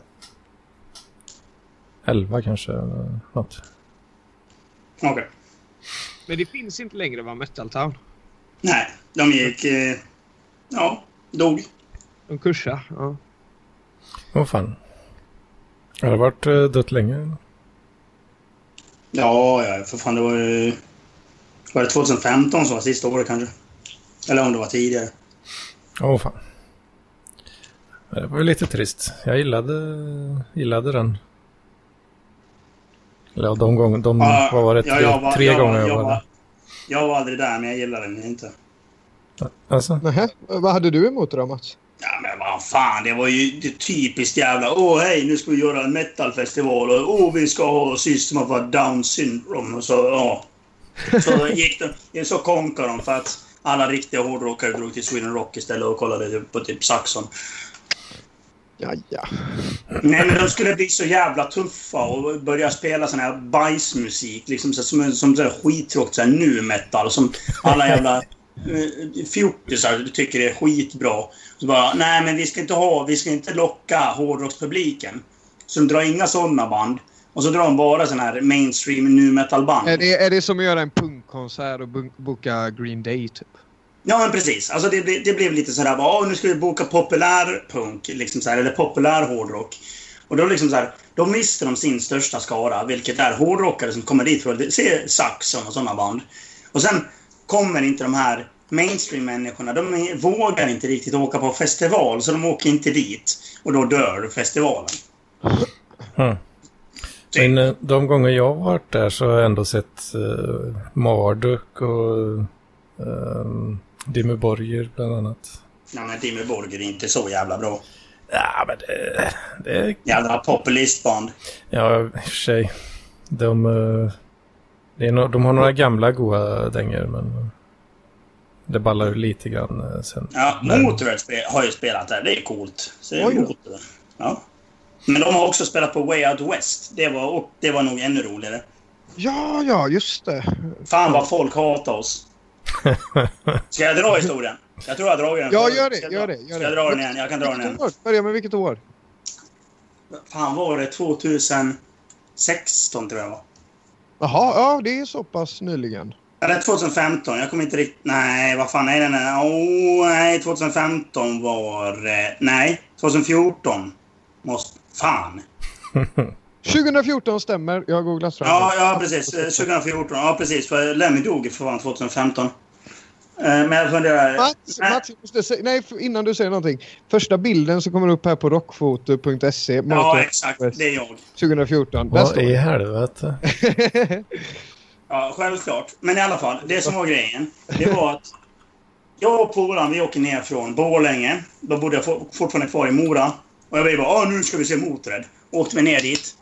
kanske. Något. Okej. Men det finns inte längre va, Metal Town? Nej, de gick... Eh, ja, dog. De kursar. Ja. Åh fan. Har det varit eh, dött länge? Ja, ja, för fan det var ju... Var det 2015 som var sista året kanske? Eller om det var tidigare. Åh fan. Ja, Det var ju lite trist. Jag gillade, gillade den. Eller ja, de gånger, de, Ja, vad var det, ja, tre, jag var- tre jag var- gånger jag jag var var- där. Jag var aldrig där, men jag gillade den inte. Alltså, Nähä, vad hade du emot det då Mats? Ja, men vad fan, det var ju det typiskt jävla... Åh, hej, nu ska vi göra en metalfestival och åh, vi ska ha System of a Down syndrome och så, ja. Så gick de... Så konkade de för att alla riktiga hårdrockare drog till Sweden Rock istället och kollade på typ Saxon. Ja, ja. Nej, men de skulle bli så jävla tuffa och börja spela sån här bajsmusik. Liksom så, som, som så här skittråkigt så här nu metal Som alla jävla eh, fjortisar tycker är skitbra. Så bara, nej men vi ska inte ha, vi ska inte locka hårdrockspubliken. Så de drar inga sådana band. Och så drar de bara sån här mainstream nu metal-band. Är, det, är det som att göra en punkkonsert och boka Green Day typ? Ja, men precis. Alltså det, det blev lite sådär, bara, nu ska vi boka populär punk, liksom så här, eller populär hårdrock. Och då liksom så här, då mister de sin största skara, vilket är hårdrockare som kommer dit för att se Saxon och sådana band. Och sen kommer inte de här mainstream-människorna, de vågar inte riktigt åka på festival, så de åker inte dit. Och då dör festivalen. hmm. Men eh, de gånger jag har varit där så har jag ändå sett uh, Marduk och uh, Dimmy Borger bland annat. Nej, men Dimmy Borgir är inte så jävla bra. Ja, men det, det Jävla populistband. Ja, i och för sig. De, eh, det är no, de har några gamla goa dängor, men det ballar ur lite grann eh, sen. Ja, Motörhead har ju spelat där. Det är coolt. Så det är Oj. Ja. Men de har också spelat på Way Out West. Det var, och det var nog ännu roligare. Ja, ja, just det. Fan vad folk hatar oss. Ska jag dra historien? Jag tror jag dragit den Ja, gör det, Ska jag gör det, gör Ska det. jag dra den igen? Jag kan dra den igen. Börja med vilket år? Fan var det 2016 tror jag var. Jaha, ja, det är så pass nyligen. Eller 2015. Jag kommer inte riktigt... Nej, vad fan. Nej, nej, nej. Oh, nej, 2015 var... Eh, nej, 2014. Måste... Fan. 2014 stämmer. Jag har googlat fram Ja, det. ja precis. Eh, 2014. Ja, precis. För Lemmy dog för fan 2015. Eh, Men jag funderar... Mats, Nej. Mats måste säga, nej, innan du säger någonting. Första bilden som kommer upp här på rockfoto.se. Ja, exakt. Det är jag. 2014. Där Vad står i helvete? Ja, självklart. Men i alla fall, det som var grejen, det var att jag och polaren, vi åker ner från Borlänge. Då bodde jag for- fortfarande kvar i Mora. Och jag var bara, ah, nu ska vi se Motörhead. Åkte vi ner dit.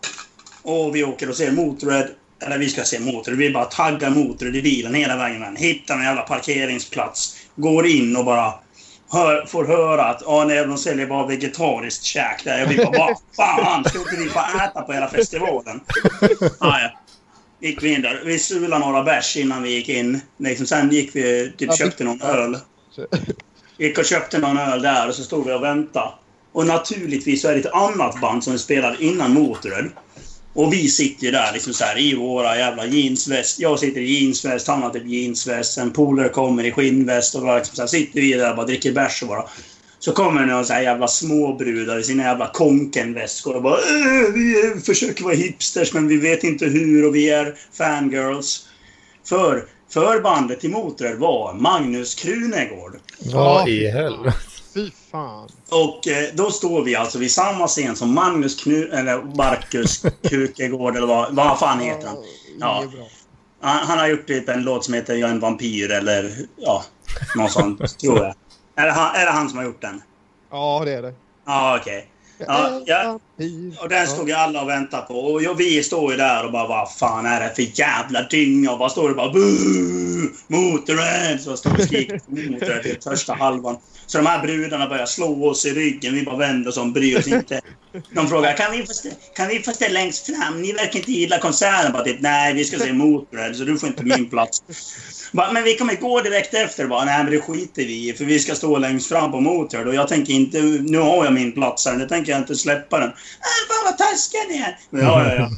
Och vi åker och ser Motörhead. Eller vi ska se Motörhead. Vi bara taggar Motörhead i bilen hela vägen. Hittar en jävla parkeringsplats. Går in och bara hör, får höra att ah, nej, de säljer bara vegetariskt käk där. Jag blir bara, vad fan ska inte vi få äta på hela festivalen? Ah, ja. Gick vi in där. Vi sulade några bärs innan vi gick in. Liksom, sen gick vi typ Ja, köpte någon öl. Gick och köpte någon öl där och så stod vi och väntade. Och naturligtvis så är det ett annat band som spelade innan Motörhead. Och vi sitter ju där liksom så här, i våra jävla jeansväst. Jag sitter i jeansväst, han har typ jeansväst. En polare kommer i skinnväst och bara liksom så här, sitter vi där och bara dricker bärs och bara. Så kommer några så här jävla småbrudar i sina jävla konkenväskor och bara äh, Vi försöker vara hipsters men vi vet inte hur och vi är fangirls. För förbandet till Motörhead var Magnus Krunegård. Vad i helvete? Fan. Och eh, då står vi alltså vid samma scen som Magnus Knu... Eller Marcus Kukegård eller vad, vad fan heter han? Ja. Han? Han har gjort typ en låt som heter Jag är en vampyr eller ja, något sånt tror jag. Är det, han, är det han som har gjort den? Ja, det är det. Ja, okej. Ja, ja. Och den stod ju alla och väntade på. Och jag- vi står ju där och bara vad fan är det för jävla dynga? Och bara står det bara Boo! Motörhead! Så står och skriker Motörhead till första halvan. Så de här brudarna börjar slå oss i ryggen. Vi bara vänder oss om, bryr oss inte. De frågar kan vi, få stå, kan vi få stå längst fram? Ni verkar inte gilla konserten. Bara typ, nej, vi ska se Motörhead så du får inte min plats. Bara, men vi kommer gå direkt efter. Bara, nej, men det skiter vi i. För vi ska stå längst fram på Motörhead. Och jag tänker inte, nu har jag min plats här. Nu tänker jag inte släppa den. Äh, fan vad taskiga ni är. Ja, ja, ja.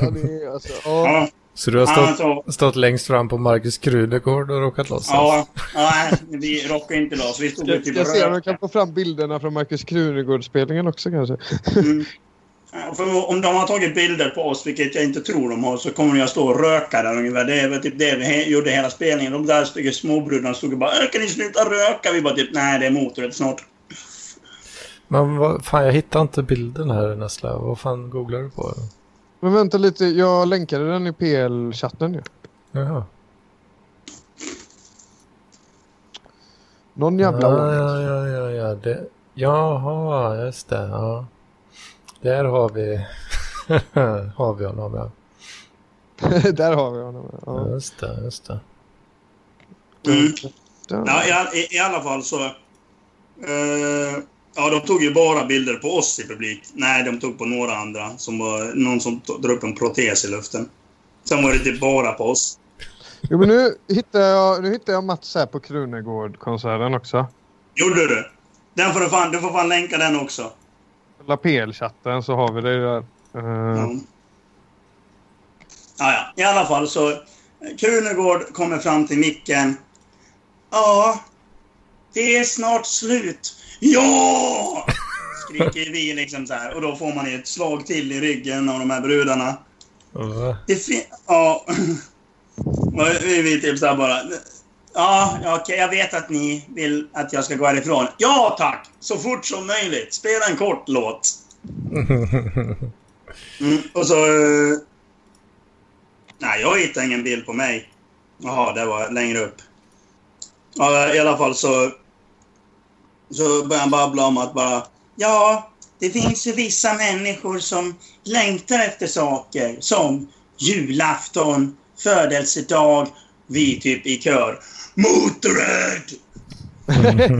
Ja, det är, alltså, ja. Så du har stått, så, stått längst fram på Marcus Krunegård och råkat loss? ja, nej, vi rockar inte loss. Vi stod Jag, typ jag ser om jag kan få fram bilderna från Marcus Krunegård-spelningen också kanske. Mm. För om de har tagit bilder på oss, vilket jag inte tror de har, så kommer jag stå och röka där ungefär. Det är väl typ det vi he- gjorde hela spelningen. De där småbrudarna stod och bara "Äh, “Kan ni sluta röka?” Vi bara typ “Nej, det är Motörhead snart”. Men vad fan, jag hittar inte bilden här Nessla. Vad fan googlar du på? Men vänta lite, jag länkade den i PL-chatten ju. Jaha. Någon jävla ja, ordning. ja, ja, ja, ja. Det... Jaha, just det. Ja. Där har vi... har vi honom, ja. Där har vi honom. ja. Just det, just det. Mm. Ja, i, I alla fall så... eh, ja, de tog ju bara bilder på oss i publik. Nej, de tog på några andra. Som var någon som drar upp en protes i luften. Sen var det typ bara på oss. Jo, men nu hittar jag, nu hittar jag Mats här på Krunegård-konserten också. Gjorde du? Den får du fan, du får fan länka den också. La PL-chatten så har vi det där. Eh, Ja. Ja, ja. I alla fall så... Krunegård kommer fram till micken. Ja, det är snart slut. Ja! Skriker vi liksom så här. Och då får man ju ett slag till i ryggen av de här brudarna. Va? Det fin- ja. Vi vi typ så här bara... Ja, ja, okej, jag vet att ni vill att jag ska gå härifrån. Ja, tack! Så fort som möjligt. Spela en kort låt. Mm, och så... eh, Nej, jag hittade ingen bild på mig. Jaha, det var längre upp. Ja, I alla fall så... Så började han babbla om att bara... Ja, det finns ju vissa människor som längtar efter saker som julafton, födelsedag, vi typ i kör. Motörhead!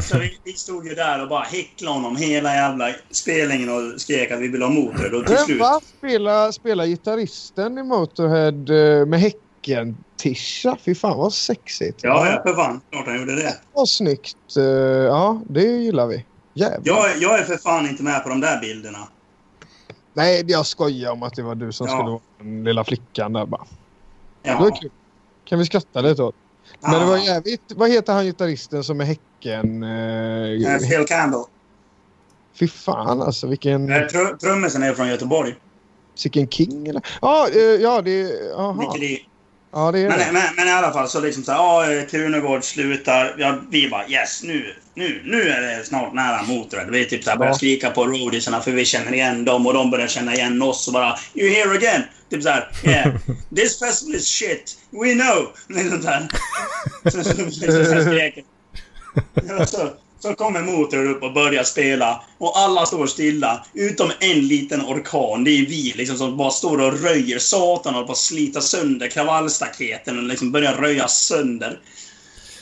Så vi, vi stod ju där och bara häcklade honom hela jävla spelningen och skrek att vi ville ha Motörhead. Och till slut... va? Spela, spela gitarristen i Motorhead eh, med Häcken-tisha? Fy fan vad sexigt. Ja, ja, för fan. Klart han gjorde det. Vad snyggt. Eh, ja, det gillar vi. Jävlar. Jag, jag är för fan inte med på de där bilderna. Nej, jag skojar om att det var du som Ja. skulle vara den lilla flickan där bara. Det Ja. var kul. Kan vi skratta lite åt? Men det var Ja. jävligt... Vad heter han gitarristen som är Häcken? Eh, Eh, Phil Campbell. fy fan alltså vilken... Eh, tru- Trummisen är från Göteborg. Vilken king eller? Ja, eh, ja det... Vilket är Ja, det är Men, det. men, men i alla fall så liksom så här, ja, eh, Krunegård slutar. Ja, vi bara yes, nu, nu, nu är det snart nära Motörhead. Vi typ så här börjar Ja. skrika på roadiesarna för vi känner igen dem och de börjar känna igen oss och bara You here again? Typ så här, yeah. This festival is shit. We know. Liksom så här. Så, så, så, så, så, så, så kommer Motörhead upp och börjar spela och alla står stilla utom en liten orkan. Det är vi liksom som bara står och röjer. Satan och bara slita sönder kravallstaketen och liksom börjar röja sönder.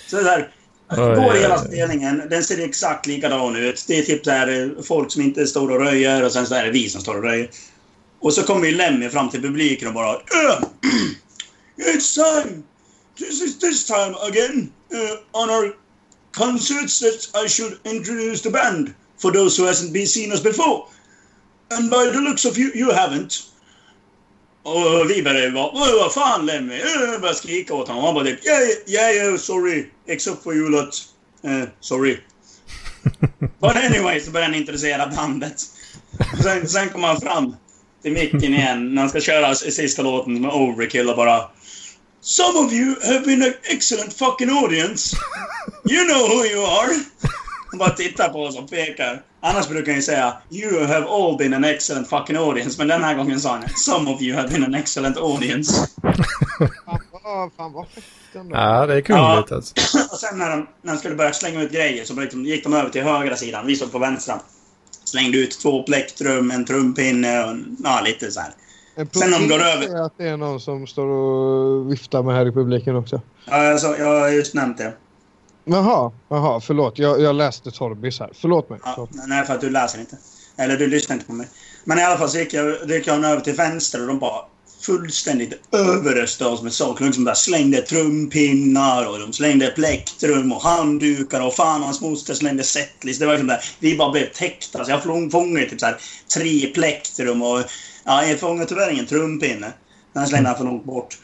Så det där, går hela spelningen. Den ser exakt likadan ut. Det är typ så här, eh, folk som inte står och röjer och sen så är det vi som står och röjer. Och så kommer ju Lemmy fram till publiken och bara "Uh, It's time! This is this time again uh, on our concerts that I should introduce the band for those who hasn't been seen us before. And by the looks of you, you haven't. Och vi började bara "Åh, vad fan Lemmy? Uh, började skrika åt honom. Han bara typ yeah, yeah, yeah, sorry. Except for you lot. Uh, sorry. But anyway så började han introducera bandet. Och sen, sen kom han fram till micken igen när han ska köra sista låten med Overkill och bara Some of you have been an excellent fucking audience. You know who you are. Han bara tittar på oss och pekar. Annars brukar han ju säga You have all been an excellent fucking audience. Men den här gången sa han Some of you have been an excellent audience. Fan fan vad. Ja, det är kungligt alltså. Och sen när de, när de skulle börja slänga ut grejer så liksom gick de över till högra sidan. Vi stod på vänstra. Slängde ut två plektrum, en trumpinne och ja, lite så här. En Sen de går över- är att det är någon som står och viftar med här i publiken också. Ja, alltså, jag har just nämnt det. Jaha, jaha, förlåt. Jag, jag läste Torbis här. Förlåt mig. Ja, Förlåt. nej, för att du läser inte. Eller du lyssnar inte på mig. Men i alla fall så gick jag, gick jag över till vänster och de bara fullständigt överöste oss med saker. Liksom där slängde trumpinnar och de slängde plektrum och handdukar och fan hans moster slängde setlist. Det var liksom där, vi bara blev täckta. Så jag fångade typ så här tre plektrum och ja, jag fångade tyvärr ingen trumpinne. Den slängde han för långt bort.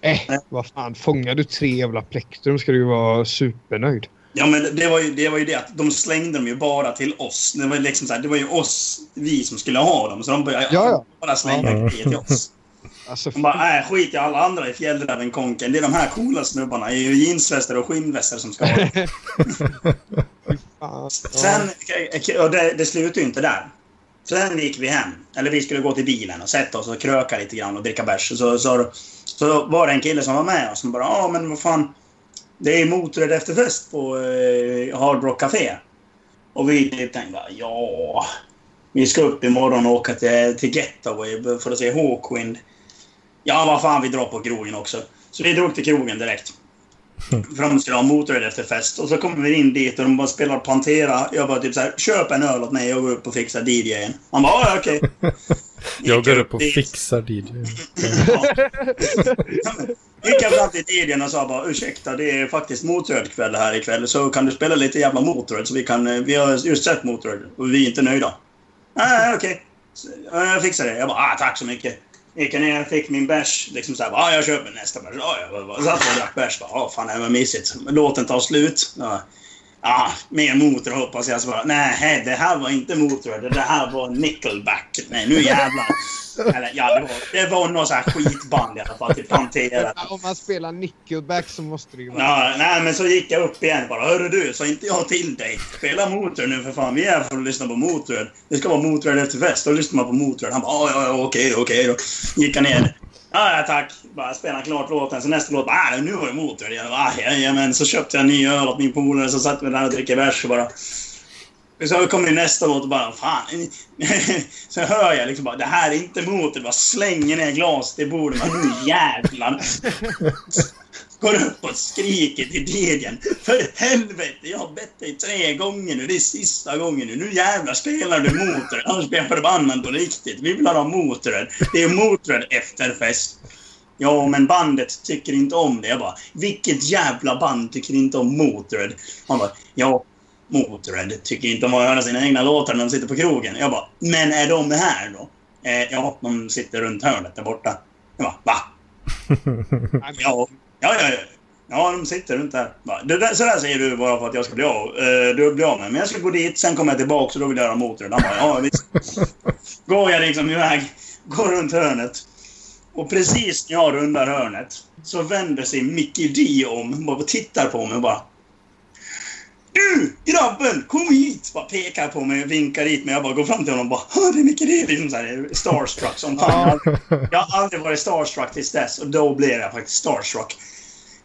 Eh, vad fan. Fångar du tre jävla plektrum ska du ju vara supernöjd. Ja, men det var, ju, det var ju det att de slängde dem ju bara till oss. Det var, liksom så här, det var ju oss, vi som skulle ha dem. Så de började Ja, ja. bara slänga grejer till oss. Alltså, De bara, nej skit i alla andra i fjällräven konken. Det är de här coola snubbarna i jeansvästar och skinnvästar som ska ha. Sen, och det, det slutade ju inte där. Sen gick vi hem. Eller vi skulle gå till bilen och sätta oss och kröka lite grann och dricka bärs. Så, så, så var det en kille som var med oss som bara, ja men vad fan. Det är Motörhead efterfest på eh, Hard Rock Café. Och vi typ tänkte ja. Vi ska upp imorgon och åka till, till Getaway för att se Hawkwind. Ja, vad fan, vi drar på krogen också. Så vi drog till krogen direkt. För de skulle ha Motörhead efter fest. Och så kommer vi in dit och de bara spelar Pantera. Jag bara typ så här, köp en öl åt mig och gå upp och fixa DJen. Han bara, ja okej. Jag Gick går upp och dit. fixar DJ. Gick jag fram till DJn och sa bara ursäkta, det är faktiskt Motörhead-kväll här ikväll. Så kan du spela lite jävla Motörhead så vi kan... eh, Vi har just sett Motörhead och vi är inte nöjda. Nej, okej. Ja, Jag fixar det. Jag bara, ah, tack så mycket. Gick jag ner, fick min bärs. Liksom såhär, ah, jag köper nästa bärs. Ja, jag satt och drack bärs. Bara, ah, fan det var mysigt. Låten tar slut. Ja. Ah, mer Motörhead hoppas jag. Så bara, nej, det här var inte Motörhead. Det här var Nickelback. Nej, nu jävlar. Eller ja, det var, det var någon sån här skitband i alla fall. Typ Pantera. Om man spelar Nickelback så måste det ju vara... Ja, nej, men så gick jag upp igen bara. Hörru du, sa inte jag till dig? Spela Motörhead nu för fan. Vi är här för att lyssna på Motörhead. Det ska vara Motörhead efter fest. Då lyssnar man på Motörhead. Han bara, ja, ja, ja, okej då, okej då. Gick han ner. Ja, ja, tack. Bara spela klart låten. Så nästa låt, bara, ah, nu var det Motörhead. Jag bara, ah, jajamän. Så köpte jag en ny öl åt min polare. Så satt vi där och dricker bärs och bara... Så kommer det nästa låt och bara, fan. Så hör jag liksom bara, det här är inte motor. Bara slänger ner glaset i bordet. Bara, nu jävlar. Går upp och skriker till DJn. För helvete, jag har bett dig tre gånger nu. Det är sista gången nu. Nu jävlar spelar du Motörhead. Annars blir jag förbannad på riktigt. Vi vill ha Motörhead. Det är Motörhead efterfest. Ja, men bandet tycker inte om det. Jag bara, vilket jävla band tycker inte om Motörhead? Han bara, ja, Motörhead tycker inte om att höra sina egna låtar när de sitter på krogen. Jag bara, men är de här då? Eh, ja, de sitter runt hörnet där borta. Jag bara, va? Ja, ja, ja. ja. Ja, de sitter runt där. Bara, det där så där säger du bara för att jag ska bli av, eh, du blir av med Men jag ska gå dit, sen kommer jag tillbaka och då vill jag göra mot det. Han bara, ja visst. Går jag liksom iväg, går runt hörnet. Och precis när jag rundar hörnet så vänder sig Mickey D om och tittar på mig och bara du grabben, kom hit! Bara pekar på mig och vinkar dit mig. Jag bara går fram till honom och bara det är Micke D. Liksom så här, starstruck som fan. Jag har aldrig varit starstruck tills dess och då blev jag faktiskt starstruck.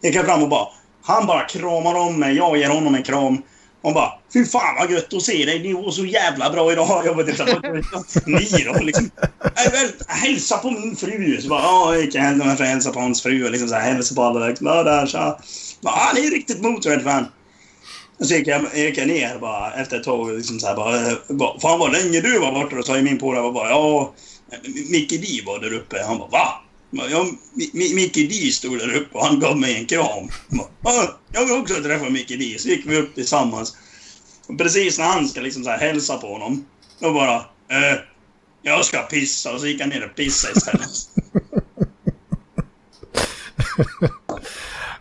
Jag gick fram och bara... Han bara kramar om mig, jag ger honom en kram. Och bara Fy fan vad gött att se dig, ni var så jävla bra idag. Jag bara typ ni då liksom. Hälsa på min fru. Så bara ja, jag att hälsa på hans fru och liksom så här, hälsa på alla. Liksom, där, så. Bara, han är riktigt Motörhead-fan. Så gick jag, gick jag ner bara efter ett tag och liksom så här bara, eh, Fan vad länge du var borta. Och så sa min polare bara ja, eh, Micke D var där uppe. Han bara va? Ja, Micke D stod där uppe och han gav mig en kram. Jag vill också träffa Micke D. Så gick vi upp tillsammans. Och precis när han ska liksom så här hälsa på honom, då bara... Eh, jag ska pissa. Och så gick han ner och pissade istället.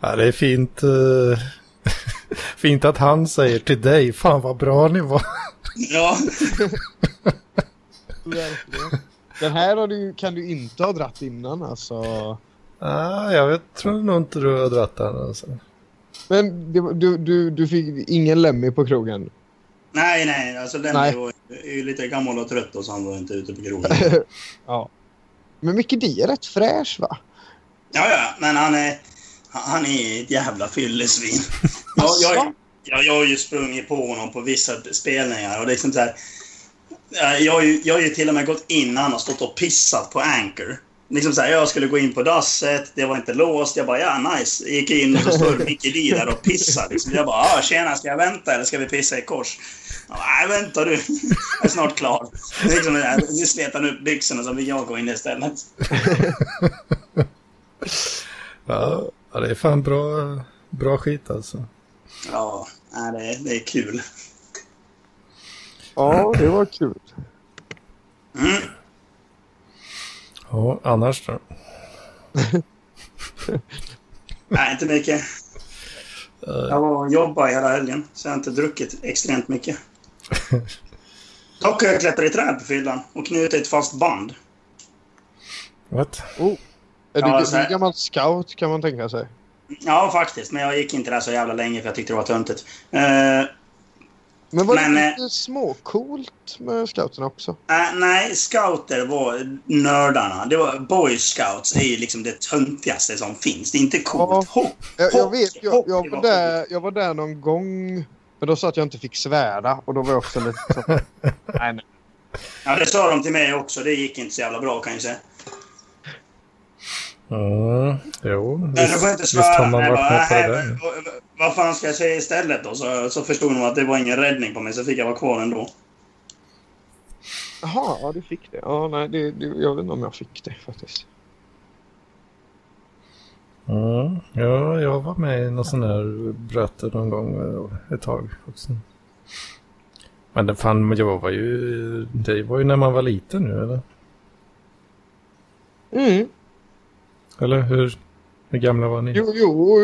ja, det är fint. Eh, Fint att han säger till dig, fan vad bra ni var. ja. Verkligen. Den här har du, kan du inte ha dratt innan alltså. Ah, jag vet, tror nog inte du har dratt den. Alltså. Men du, du, du fick ingen Lemmy på krogen? Nej, nej. Alltså Lemmy var ju lite gammal och trött och så han var inte ute på krogen. ja. Men Micke D är rätt fräsch va? Ja, ja. Men han är, han är ett jävla fyllesvin. Jag, jag, jag, jag har ju sprungit på honom på vissa spelningar och det är sånt här jag har, ju, jag har ju till och med gått in när han har stått och pissat på Anchor. Liksom så här, jag skulle gå in på dasset, det var inte låst. Jag bara, ja nice. Jag gick in och så står Micke D där och pissar. Liksom. Jag bara, ah, tjena, ska jag vänta eller ska vi pissa i kors? Nej, vänta du. Jag är snart klar. Liksom, nu slet han upp byxorna så vill jag gå in istället. ja, det är fan bra, bra skit alltså. Ja, det, det är kul. Ja, det var kul. Mm. Ja, annars då? Nej, inte mycket. Jag var och jobbade hela helgen, så jag har inte druckit extremt mycket. Dock har jag klättrat i träd på fyllan och knutit ett fast band. What? Oh. Är Ja, här- är gammal scout kan man tänka sig. Ja, faktiskt. Men jag gick inte där så jävla länge för jag tyckte det var töntigt. Eh, Men var Men, det eh, lite småcoolt med scouterna också? äh, nej, scouter var nördarna. Det var Boy Scouts är ju liksom det töntigaste som finns. Det är inte coolt. Ja. Hopp, Jag, jag vet, jag, jag, var var där, jag var där någon gång. Men då sa att jag inte fick svära och då var jag också lite så. nej, nej. Ja, det sa de till mig också. Det gick inte så jävla bra kan jag säga. Mm, jo, Men visst, du får inte visst svära. har man Jag varit bara, med på det "Nej, där. Vad fan ska jag säga istället då? Så, så förstod de att det var ingen räddning på mig, så fick jag vara kvar ändå. Jaha, ja du fick det. Ja, nej, det, det, jag vet inte om jag fick det faktiskt. Mm, ja, jag var med i någon sån här bröte någon gång eh, ett tag också. Men det fan, jag var ju, det var ju när man var liten nu eller? Mm. Eller hur, hur gamla var ni? Jo, jo,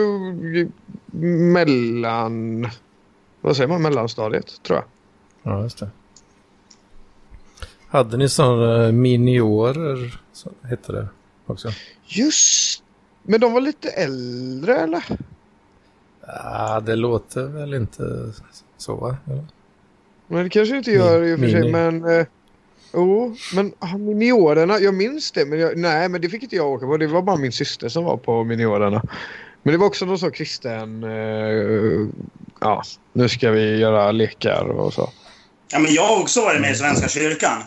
mellan... Vad säger man? Mellanstadiet, tror jag. Ja, just det. Hade ni sådana miniorer, så hette det också? Just Men de var lite äldre, eller? Ja, det låter väl inte så va? Eller? Men det kanske inte gör i och för sig, men... Jo, men ah, miniorerna, jag minns det. Men jag, nej, men det fick inte jag åka på. Det var bara min syster som var på miniorerna. Men det var också någon så kristen... Eh, ja, nu ska vi göra lekar och så. Ja, men jag har också varit med i Svenska kyrkan.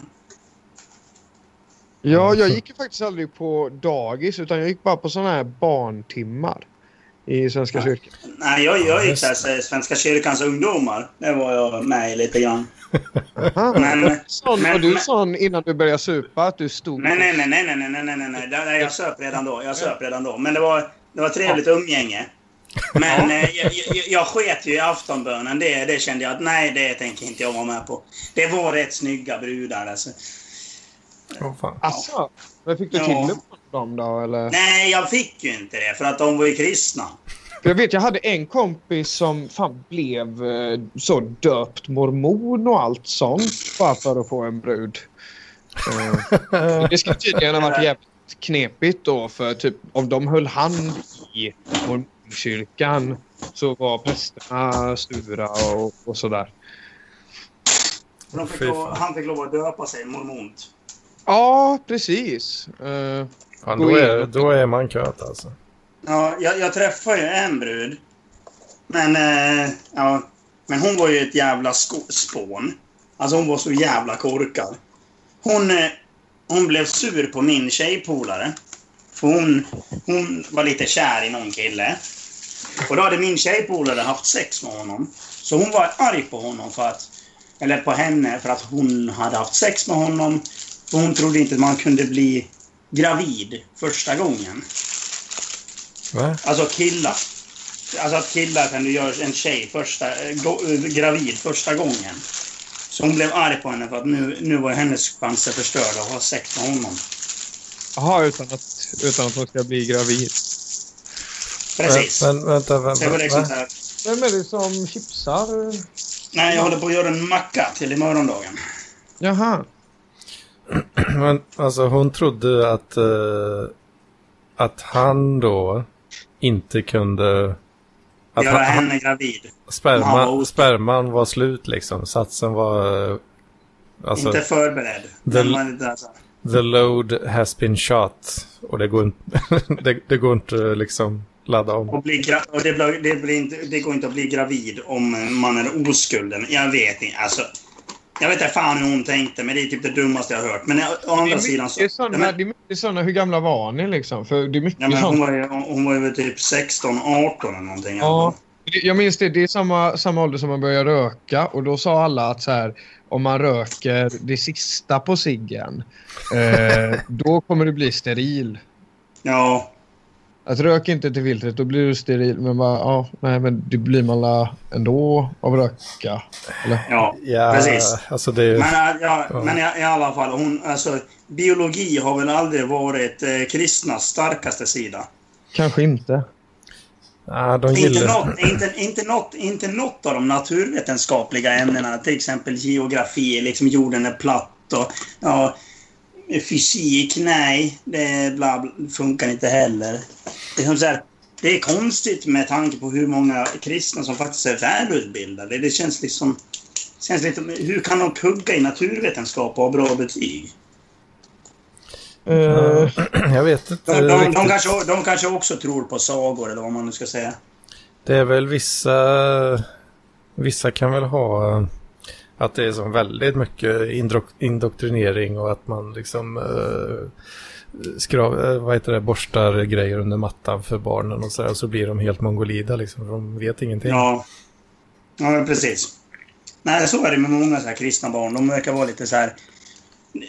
Ja, jag gick ju faktiskt aldrig på dagis utan jag gick bara på sådana här barntimmar i Svenska Ja. kyrkan. Nej, jag, jag gick så Svenska kyrkans ungdomar. Det var jag med i lite grann. Men- sån, men- var du sån innan du började supa att du stod... Nej, nej, nej, nej, nej, nej, nej, nej, nej. nej. Jag söp redan då. Jag söp redan då. Men det var, det var trevligt umgänge. Men eh, jag, jag, jag sket ju i aftonbönen. Det, det kände jag att nej, det tänker inte jag vara med på. Det var rätt snygga brudar alltså. Åh fan. Asså? Men fick du Ja. till det dem då eller? Nej, jag fick ju inte det för att de var ju kristna. För jag vet, jag hade en kompis som fan blev eh, så döpt mormon och allt sånt bara för att få en brud. Eh, det ska tydligen ha varit jävligt knepigt då för typ om de höll hand i mormonkyrkan så var prästerna sura och, och sådär. Fick lov, han fick lov att döpa sig mormont. Ja, precis. Eh, Ja, då, är, då är man köt alltså. Ja, jag, jag träffade ju en brud. Men, eh, ja, men hon var ju ett jävla spån. Alltså hon var så jävla korkad. Hon, eh, hon blev sur på min tjejpolare. För hon, hon var lite kär i någon kille. Och då hade min tjejpolare haft sex med honom. Så hon var arg på honom för att... Eller på henne för att hon hade haft sex med honom. För hon trodde inte att man kunde bli gravid första gången. Va? Alltså killar. Alltså att killar kan du göra en tjej första, gravid första gången. Så hon blev arg på henne för att nu, nu var hennes chanser förstörda att ha sex med honom. Jaha, utan att, utan att hon ska bli gravid. Precis. Men, vänta, vänta. det var liksom va? Vem är det som chipsar? Nej, jag håller på att göra en macka till i morgondagen. Jaha. Men alltså hon trodde att, eh, att han då inte kunde... Att göra han, henne gravid. Var sperma, osäker. sperman var slut liksom. Satsen var... eh, Alltså, inte förberedd. det, alltså, the load has been shot. Och det går inte, det, det går inte liksom ladda om. och bli och det, blir, det, blir inte, det går inte att bli gravid om man är oskulden. Jag vet inte. Alltså, jag vet inte fan hur hon tänkte, men det är typ det dummaste jag har hört. Men å Det andra är sidan så... mycket sådana, Ja, men- det är mycket sådana, hur gamla var ni liksom? För det är mycket Ja, men hon, var ju, hon var ju typ 16, 18 eller någonting. Ja. Det- Jag minns det, det är samma, samma ålder som man börjar röka och då sa alla att så här, om man röker det sista på ciggen, eh, då kommer du bli steril. Ja, Att rök inte till filtret, då blir du steril. Men bara, ja, nej men det blir man la ändå av röka. Eller? ja. Ja, Precis. alltså det är... Men, äh, ja, Ja. men i, i alla fall, hon, alltså, biologi har väl aldrig varit eh, kristnas starkaste sida. Kanske inte. Ja, de Inte något, inte, inte, något, inte något av de naturvetenskapliga ämnena, till exempel geografi, liksom jorden är platt och ja, fysik, nej, det bla, bla, funkar inte heller. Det är, som så här, det är konstigt med tanke på hur många kristna som faktiskt är välutbildade. Det känns liksom... Känns lite, hur kan de kugga i naturvetenskap och ha bra betyg? Eh, Jag vet inte De, de, de, kanske, de kanske också tror på sagor, eller vad man nu ska säga. Det är väl vissa... Vissa kan väl ha att det är som väldigt mycket indok- indoktrinering och att man liksom eh, skrav, eh, vad heter det, borstar grejer under mattan för barnen och så där, och så blir de helt mongolida liksom, för de vet ingenting. Ja, ja men precis. Nej, så är det med många så här kristna barn. De verkar vara lite så här...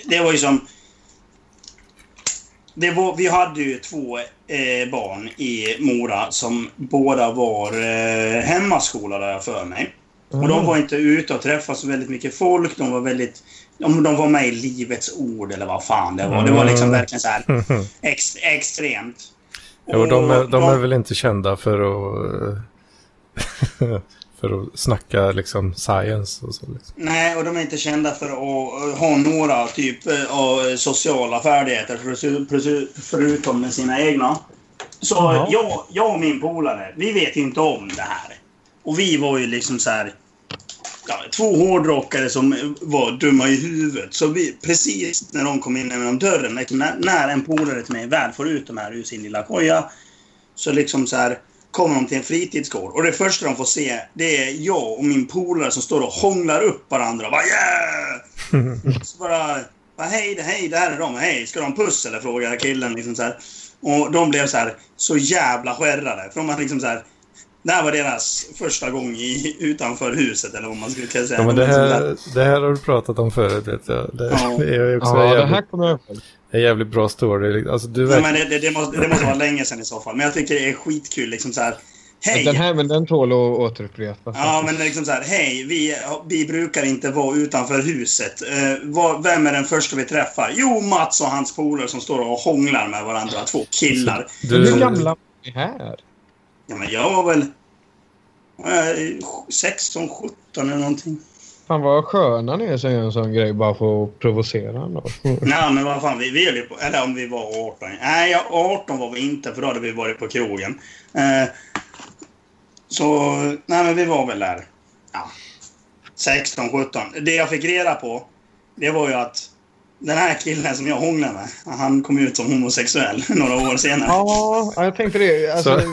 Det var ju som... Det var, vi hade ju två eh, barn i Mora som båda var eh, hemmaskolade för mig. Och de var inte ute och träffade så väldigt mycket folk. De var väldigt... De, de var med i Livets Ord eller vad fan det var. Det var liksom verkligen så här ex, extremt. Jo, de, är, de är väl inte kända för att... för att snacka liksom science och så. Liksom. Nej, och de är inte kända för att ha några typ eh, av sociala färdigheter för- för- förutom med sina egna. Så Jaha. jag, jag och min polare, vi vet inte om det här. Och vi var ju liksom så här... Ja, två hårdrockare som var dumma i huvudet. Så vi, precis när de kom in genom dörren, liksom när, när en polare till mig väl får ut de här ur sin lilla koja, så liksom så här kommer de till en fritidsgård. Och det första de får se, det är jag och min polare som står och hånglar upp varandra. Och bara yeah! Så bara, bara hej, det- hej, där är de. Hej, ska de ha en puss eller? Frågar killen liksom så här. Och de blev så här, så jävla skärrade. För de hade liksom så här, det här var deras första gång i, utanför huset eller vad man skulle kunna säga. Ja, men De det, liksom här, det här har du pratat om förut, vet jag. Det, Ja. det är också ja, en, det jävligt, här kommer jag ihåg. en jävligt bra story. Alltså, du Ja, verkar... men det, det, det, måste, det måste vara länge sedan i så fall. Men jag tycker det är skitkul liksom så här. Hej! Den här, men den tål att återupprepas. Ja, men det är liksom så här. Hej, vi, vi brukar inte vara utanför huset. Eh, vad, vem är den första vi träffar? Jo, Mats och hans polare som står och hånglar med varandra. Två killar. Hur Du, gamla var ni här? Ja, men jag var väl eh, 16, 17 eller någonting. Fan vad sköna ni är säger en sån grej bara för att provocera honom. Nej, men vad fan, vi, vi höll ju på... Eller om vi var 18. Nej, ja, 18 var vi inte, för då hade vi varit på krogen. Eh, så, nej men vi var väl där. Ja, 16, 17. Det jag fick reda på, det var ju att den här killen som jag hånglade med, han kom ut som homosexuell några år senare. Ja, ja, jag tänkte det. Alltså, Så-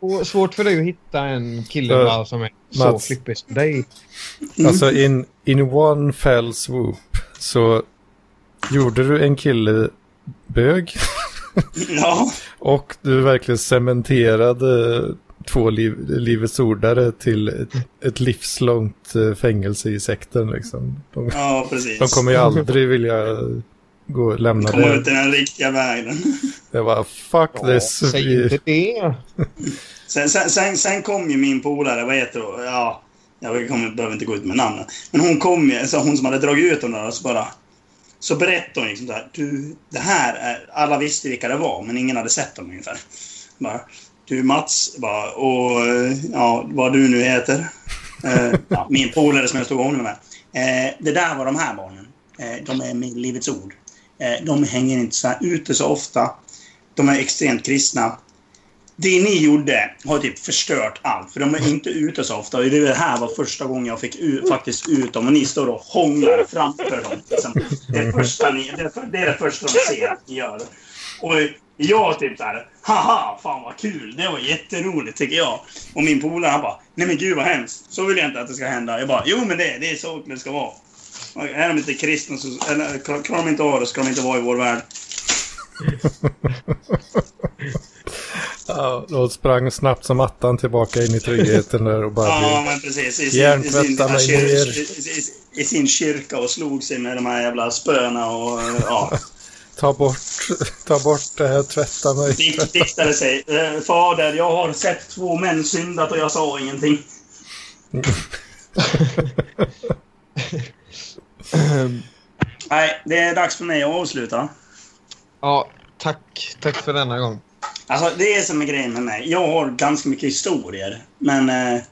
svå- Svårt för dig att hitta en kille Så, som är så flippig som dig. Alltså in, in one fell swoop så gjorde du en kille bög Ja, och du verkligen cementerade två liv, livets ordare till ett, ett livslångt eh, fängelse i sekten liksom. De, ja precis. de kommer ju aldrig vilja gå och lämna Komma ut det. i den riktiga världen. Det var fuck this. Säg inte det. Sen, sen, sen, sen kom ju min polare, vad heter hon? Ja, jag kommer, behöver inte gå ut med namnet. Men hon kom ju, så hon som hade dragit ut dem där, så bara... Så berättade hon liksom där, du, det här är... Alla visste vilka det var, men ingen hade sett dem ungefär. Bara, du Mats, bara, och eh, ja, vad du nu heter. Eh, ja, min polare som jag stod och hånglade med. Eh, det där var de här barnen. Eh, de är med Livets Ord. Eh, de hänger inte så här ute så ofta. De är extremt kristna. Det ni gjorde har typ förstört allt, för de är inte ute så ofta. Och det här var första gången jag fick ut, faktiskt ut dem och ni står och hånglar framför dem. Liksom. Det, är första ni, det är det första de ser att ni gör. Och jag typ såhär, haha, fan vad kul, det var jätteroligt tycker jag. Och min polare han bara, nej men gud vad hemskt, så vill jag inte att det ska hända. Jag bara, jo men det, det är så det ska vara. Och Är de inte kristna så, eller klarar de inte av det ska de inte vara i vår värld. Ja, då sprang snabbt som attan tillbaka in i tryggheten där och bara... Ja, men precis. I sin, i sin, i, i, I sin kyrka och slog sig med de här jävla spöna och ja. Ta bort, ta bort det här, tvätta mig. Dikt, diktade sig. Eh, Fader, jag har sett två män syndat och jag sa ingenting. Nej, det är dags för mig att avsluta. Ja, tack. Tack för denna gång. Alltså, det är som är grejen med mig. Jag har ganska mycket historier, men eh,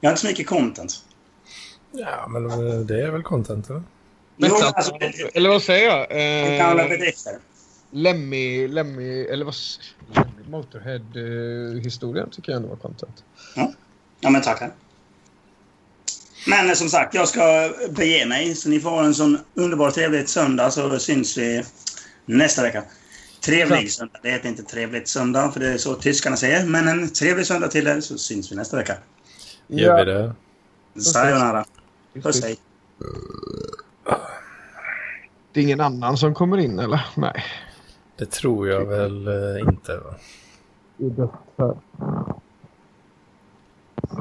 jag har inte så mycket content. Ja, men eh, det är väl content, eller? Jo, Nästan. alltså, det- Eller vad säger jag? Eh, bedrifter. Lemmy, Lemmy, eller vad... Motorhead-historien tycker jag ändå var content. Ja, men tackar. Men eh, som sagt, jag ska bege mig. Så ni får ha en sån underbar trevlig söndag så syns vi nästa vecka. Trevlig söndag. Det heter inte trevligt söndag för det är så tyskarna säger. Men en trevlig söndag till er så syns vi nästa vecka. Gör vi det? Sayonara. Puss hej. Det är ingen annan som kommer in eller? Nej. Det tror jag väl eh, inte. Va? Det är.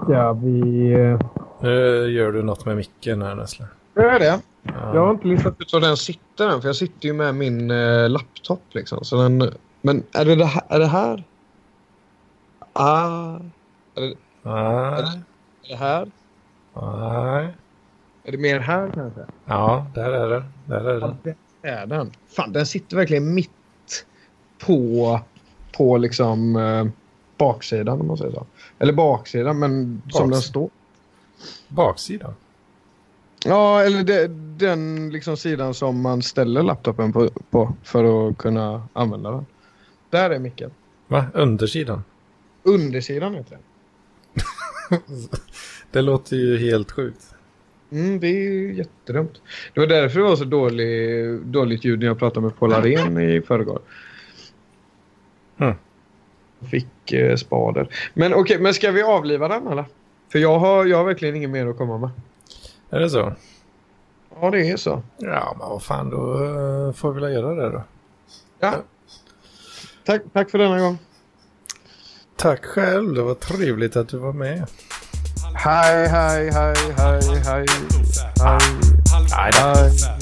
Ska vi... eh, Nu gör du något med micken här Nessla. Gör jag det? Ja. Jag har inte listat ut var den sitter än, för jag sitter ju med min eh, laptop liksom. Så den, men är det det här? Är det här? Ah. Är det, Nej. är det här? Nej. Är det mer här kanske? Ja, där är det. Där är det. Ja, det är den. Fan, den sitter verkligen mitt på, på liksom eh, baksidan om man säger så. Eller baksidan, men som den står. Baksidan. Ja, eller det, den liksom sidan som man ställer laptopen på, på för att kunna använda den. Där är micken. Va? Undersidan? Undersidan heter den. Det låter ju helt sjukt. Mm, det är jättedumt. Det var därför det var så dålig, dåligt ljud när jag pratade med Paul Arén i förrgår. Mm. Fick eh, spader. Men okej, men ska vi avliva den eller? För jag har, jag har verkligen inget mer att komma med. Är det så? Ja, det är så. Ja, men vad fan, då eh, får vi väl göra det då. Ja. Tack, tack för denna gång. Tack själv, det var trevligt att du var med. Hej, hej, hej, hej, hej. Hej. Nej då. Hej.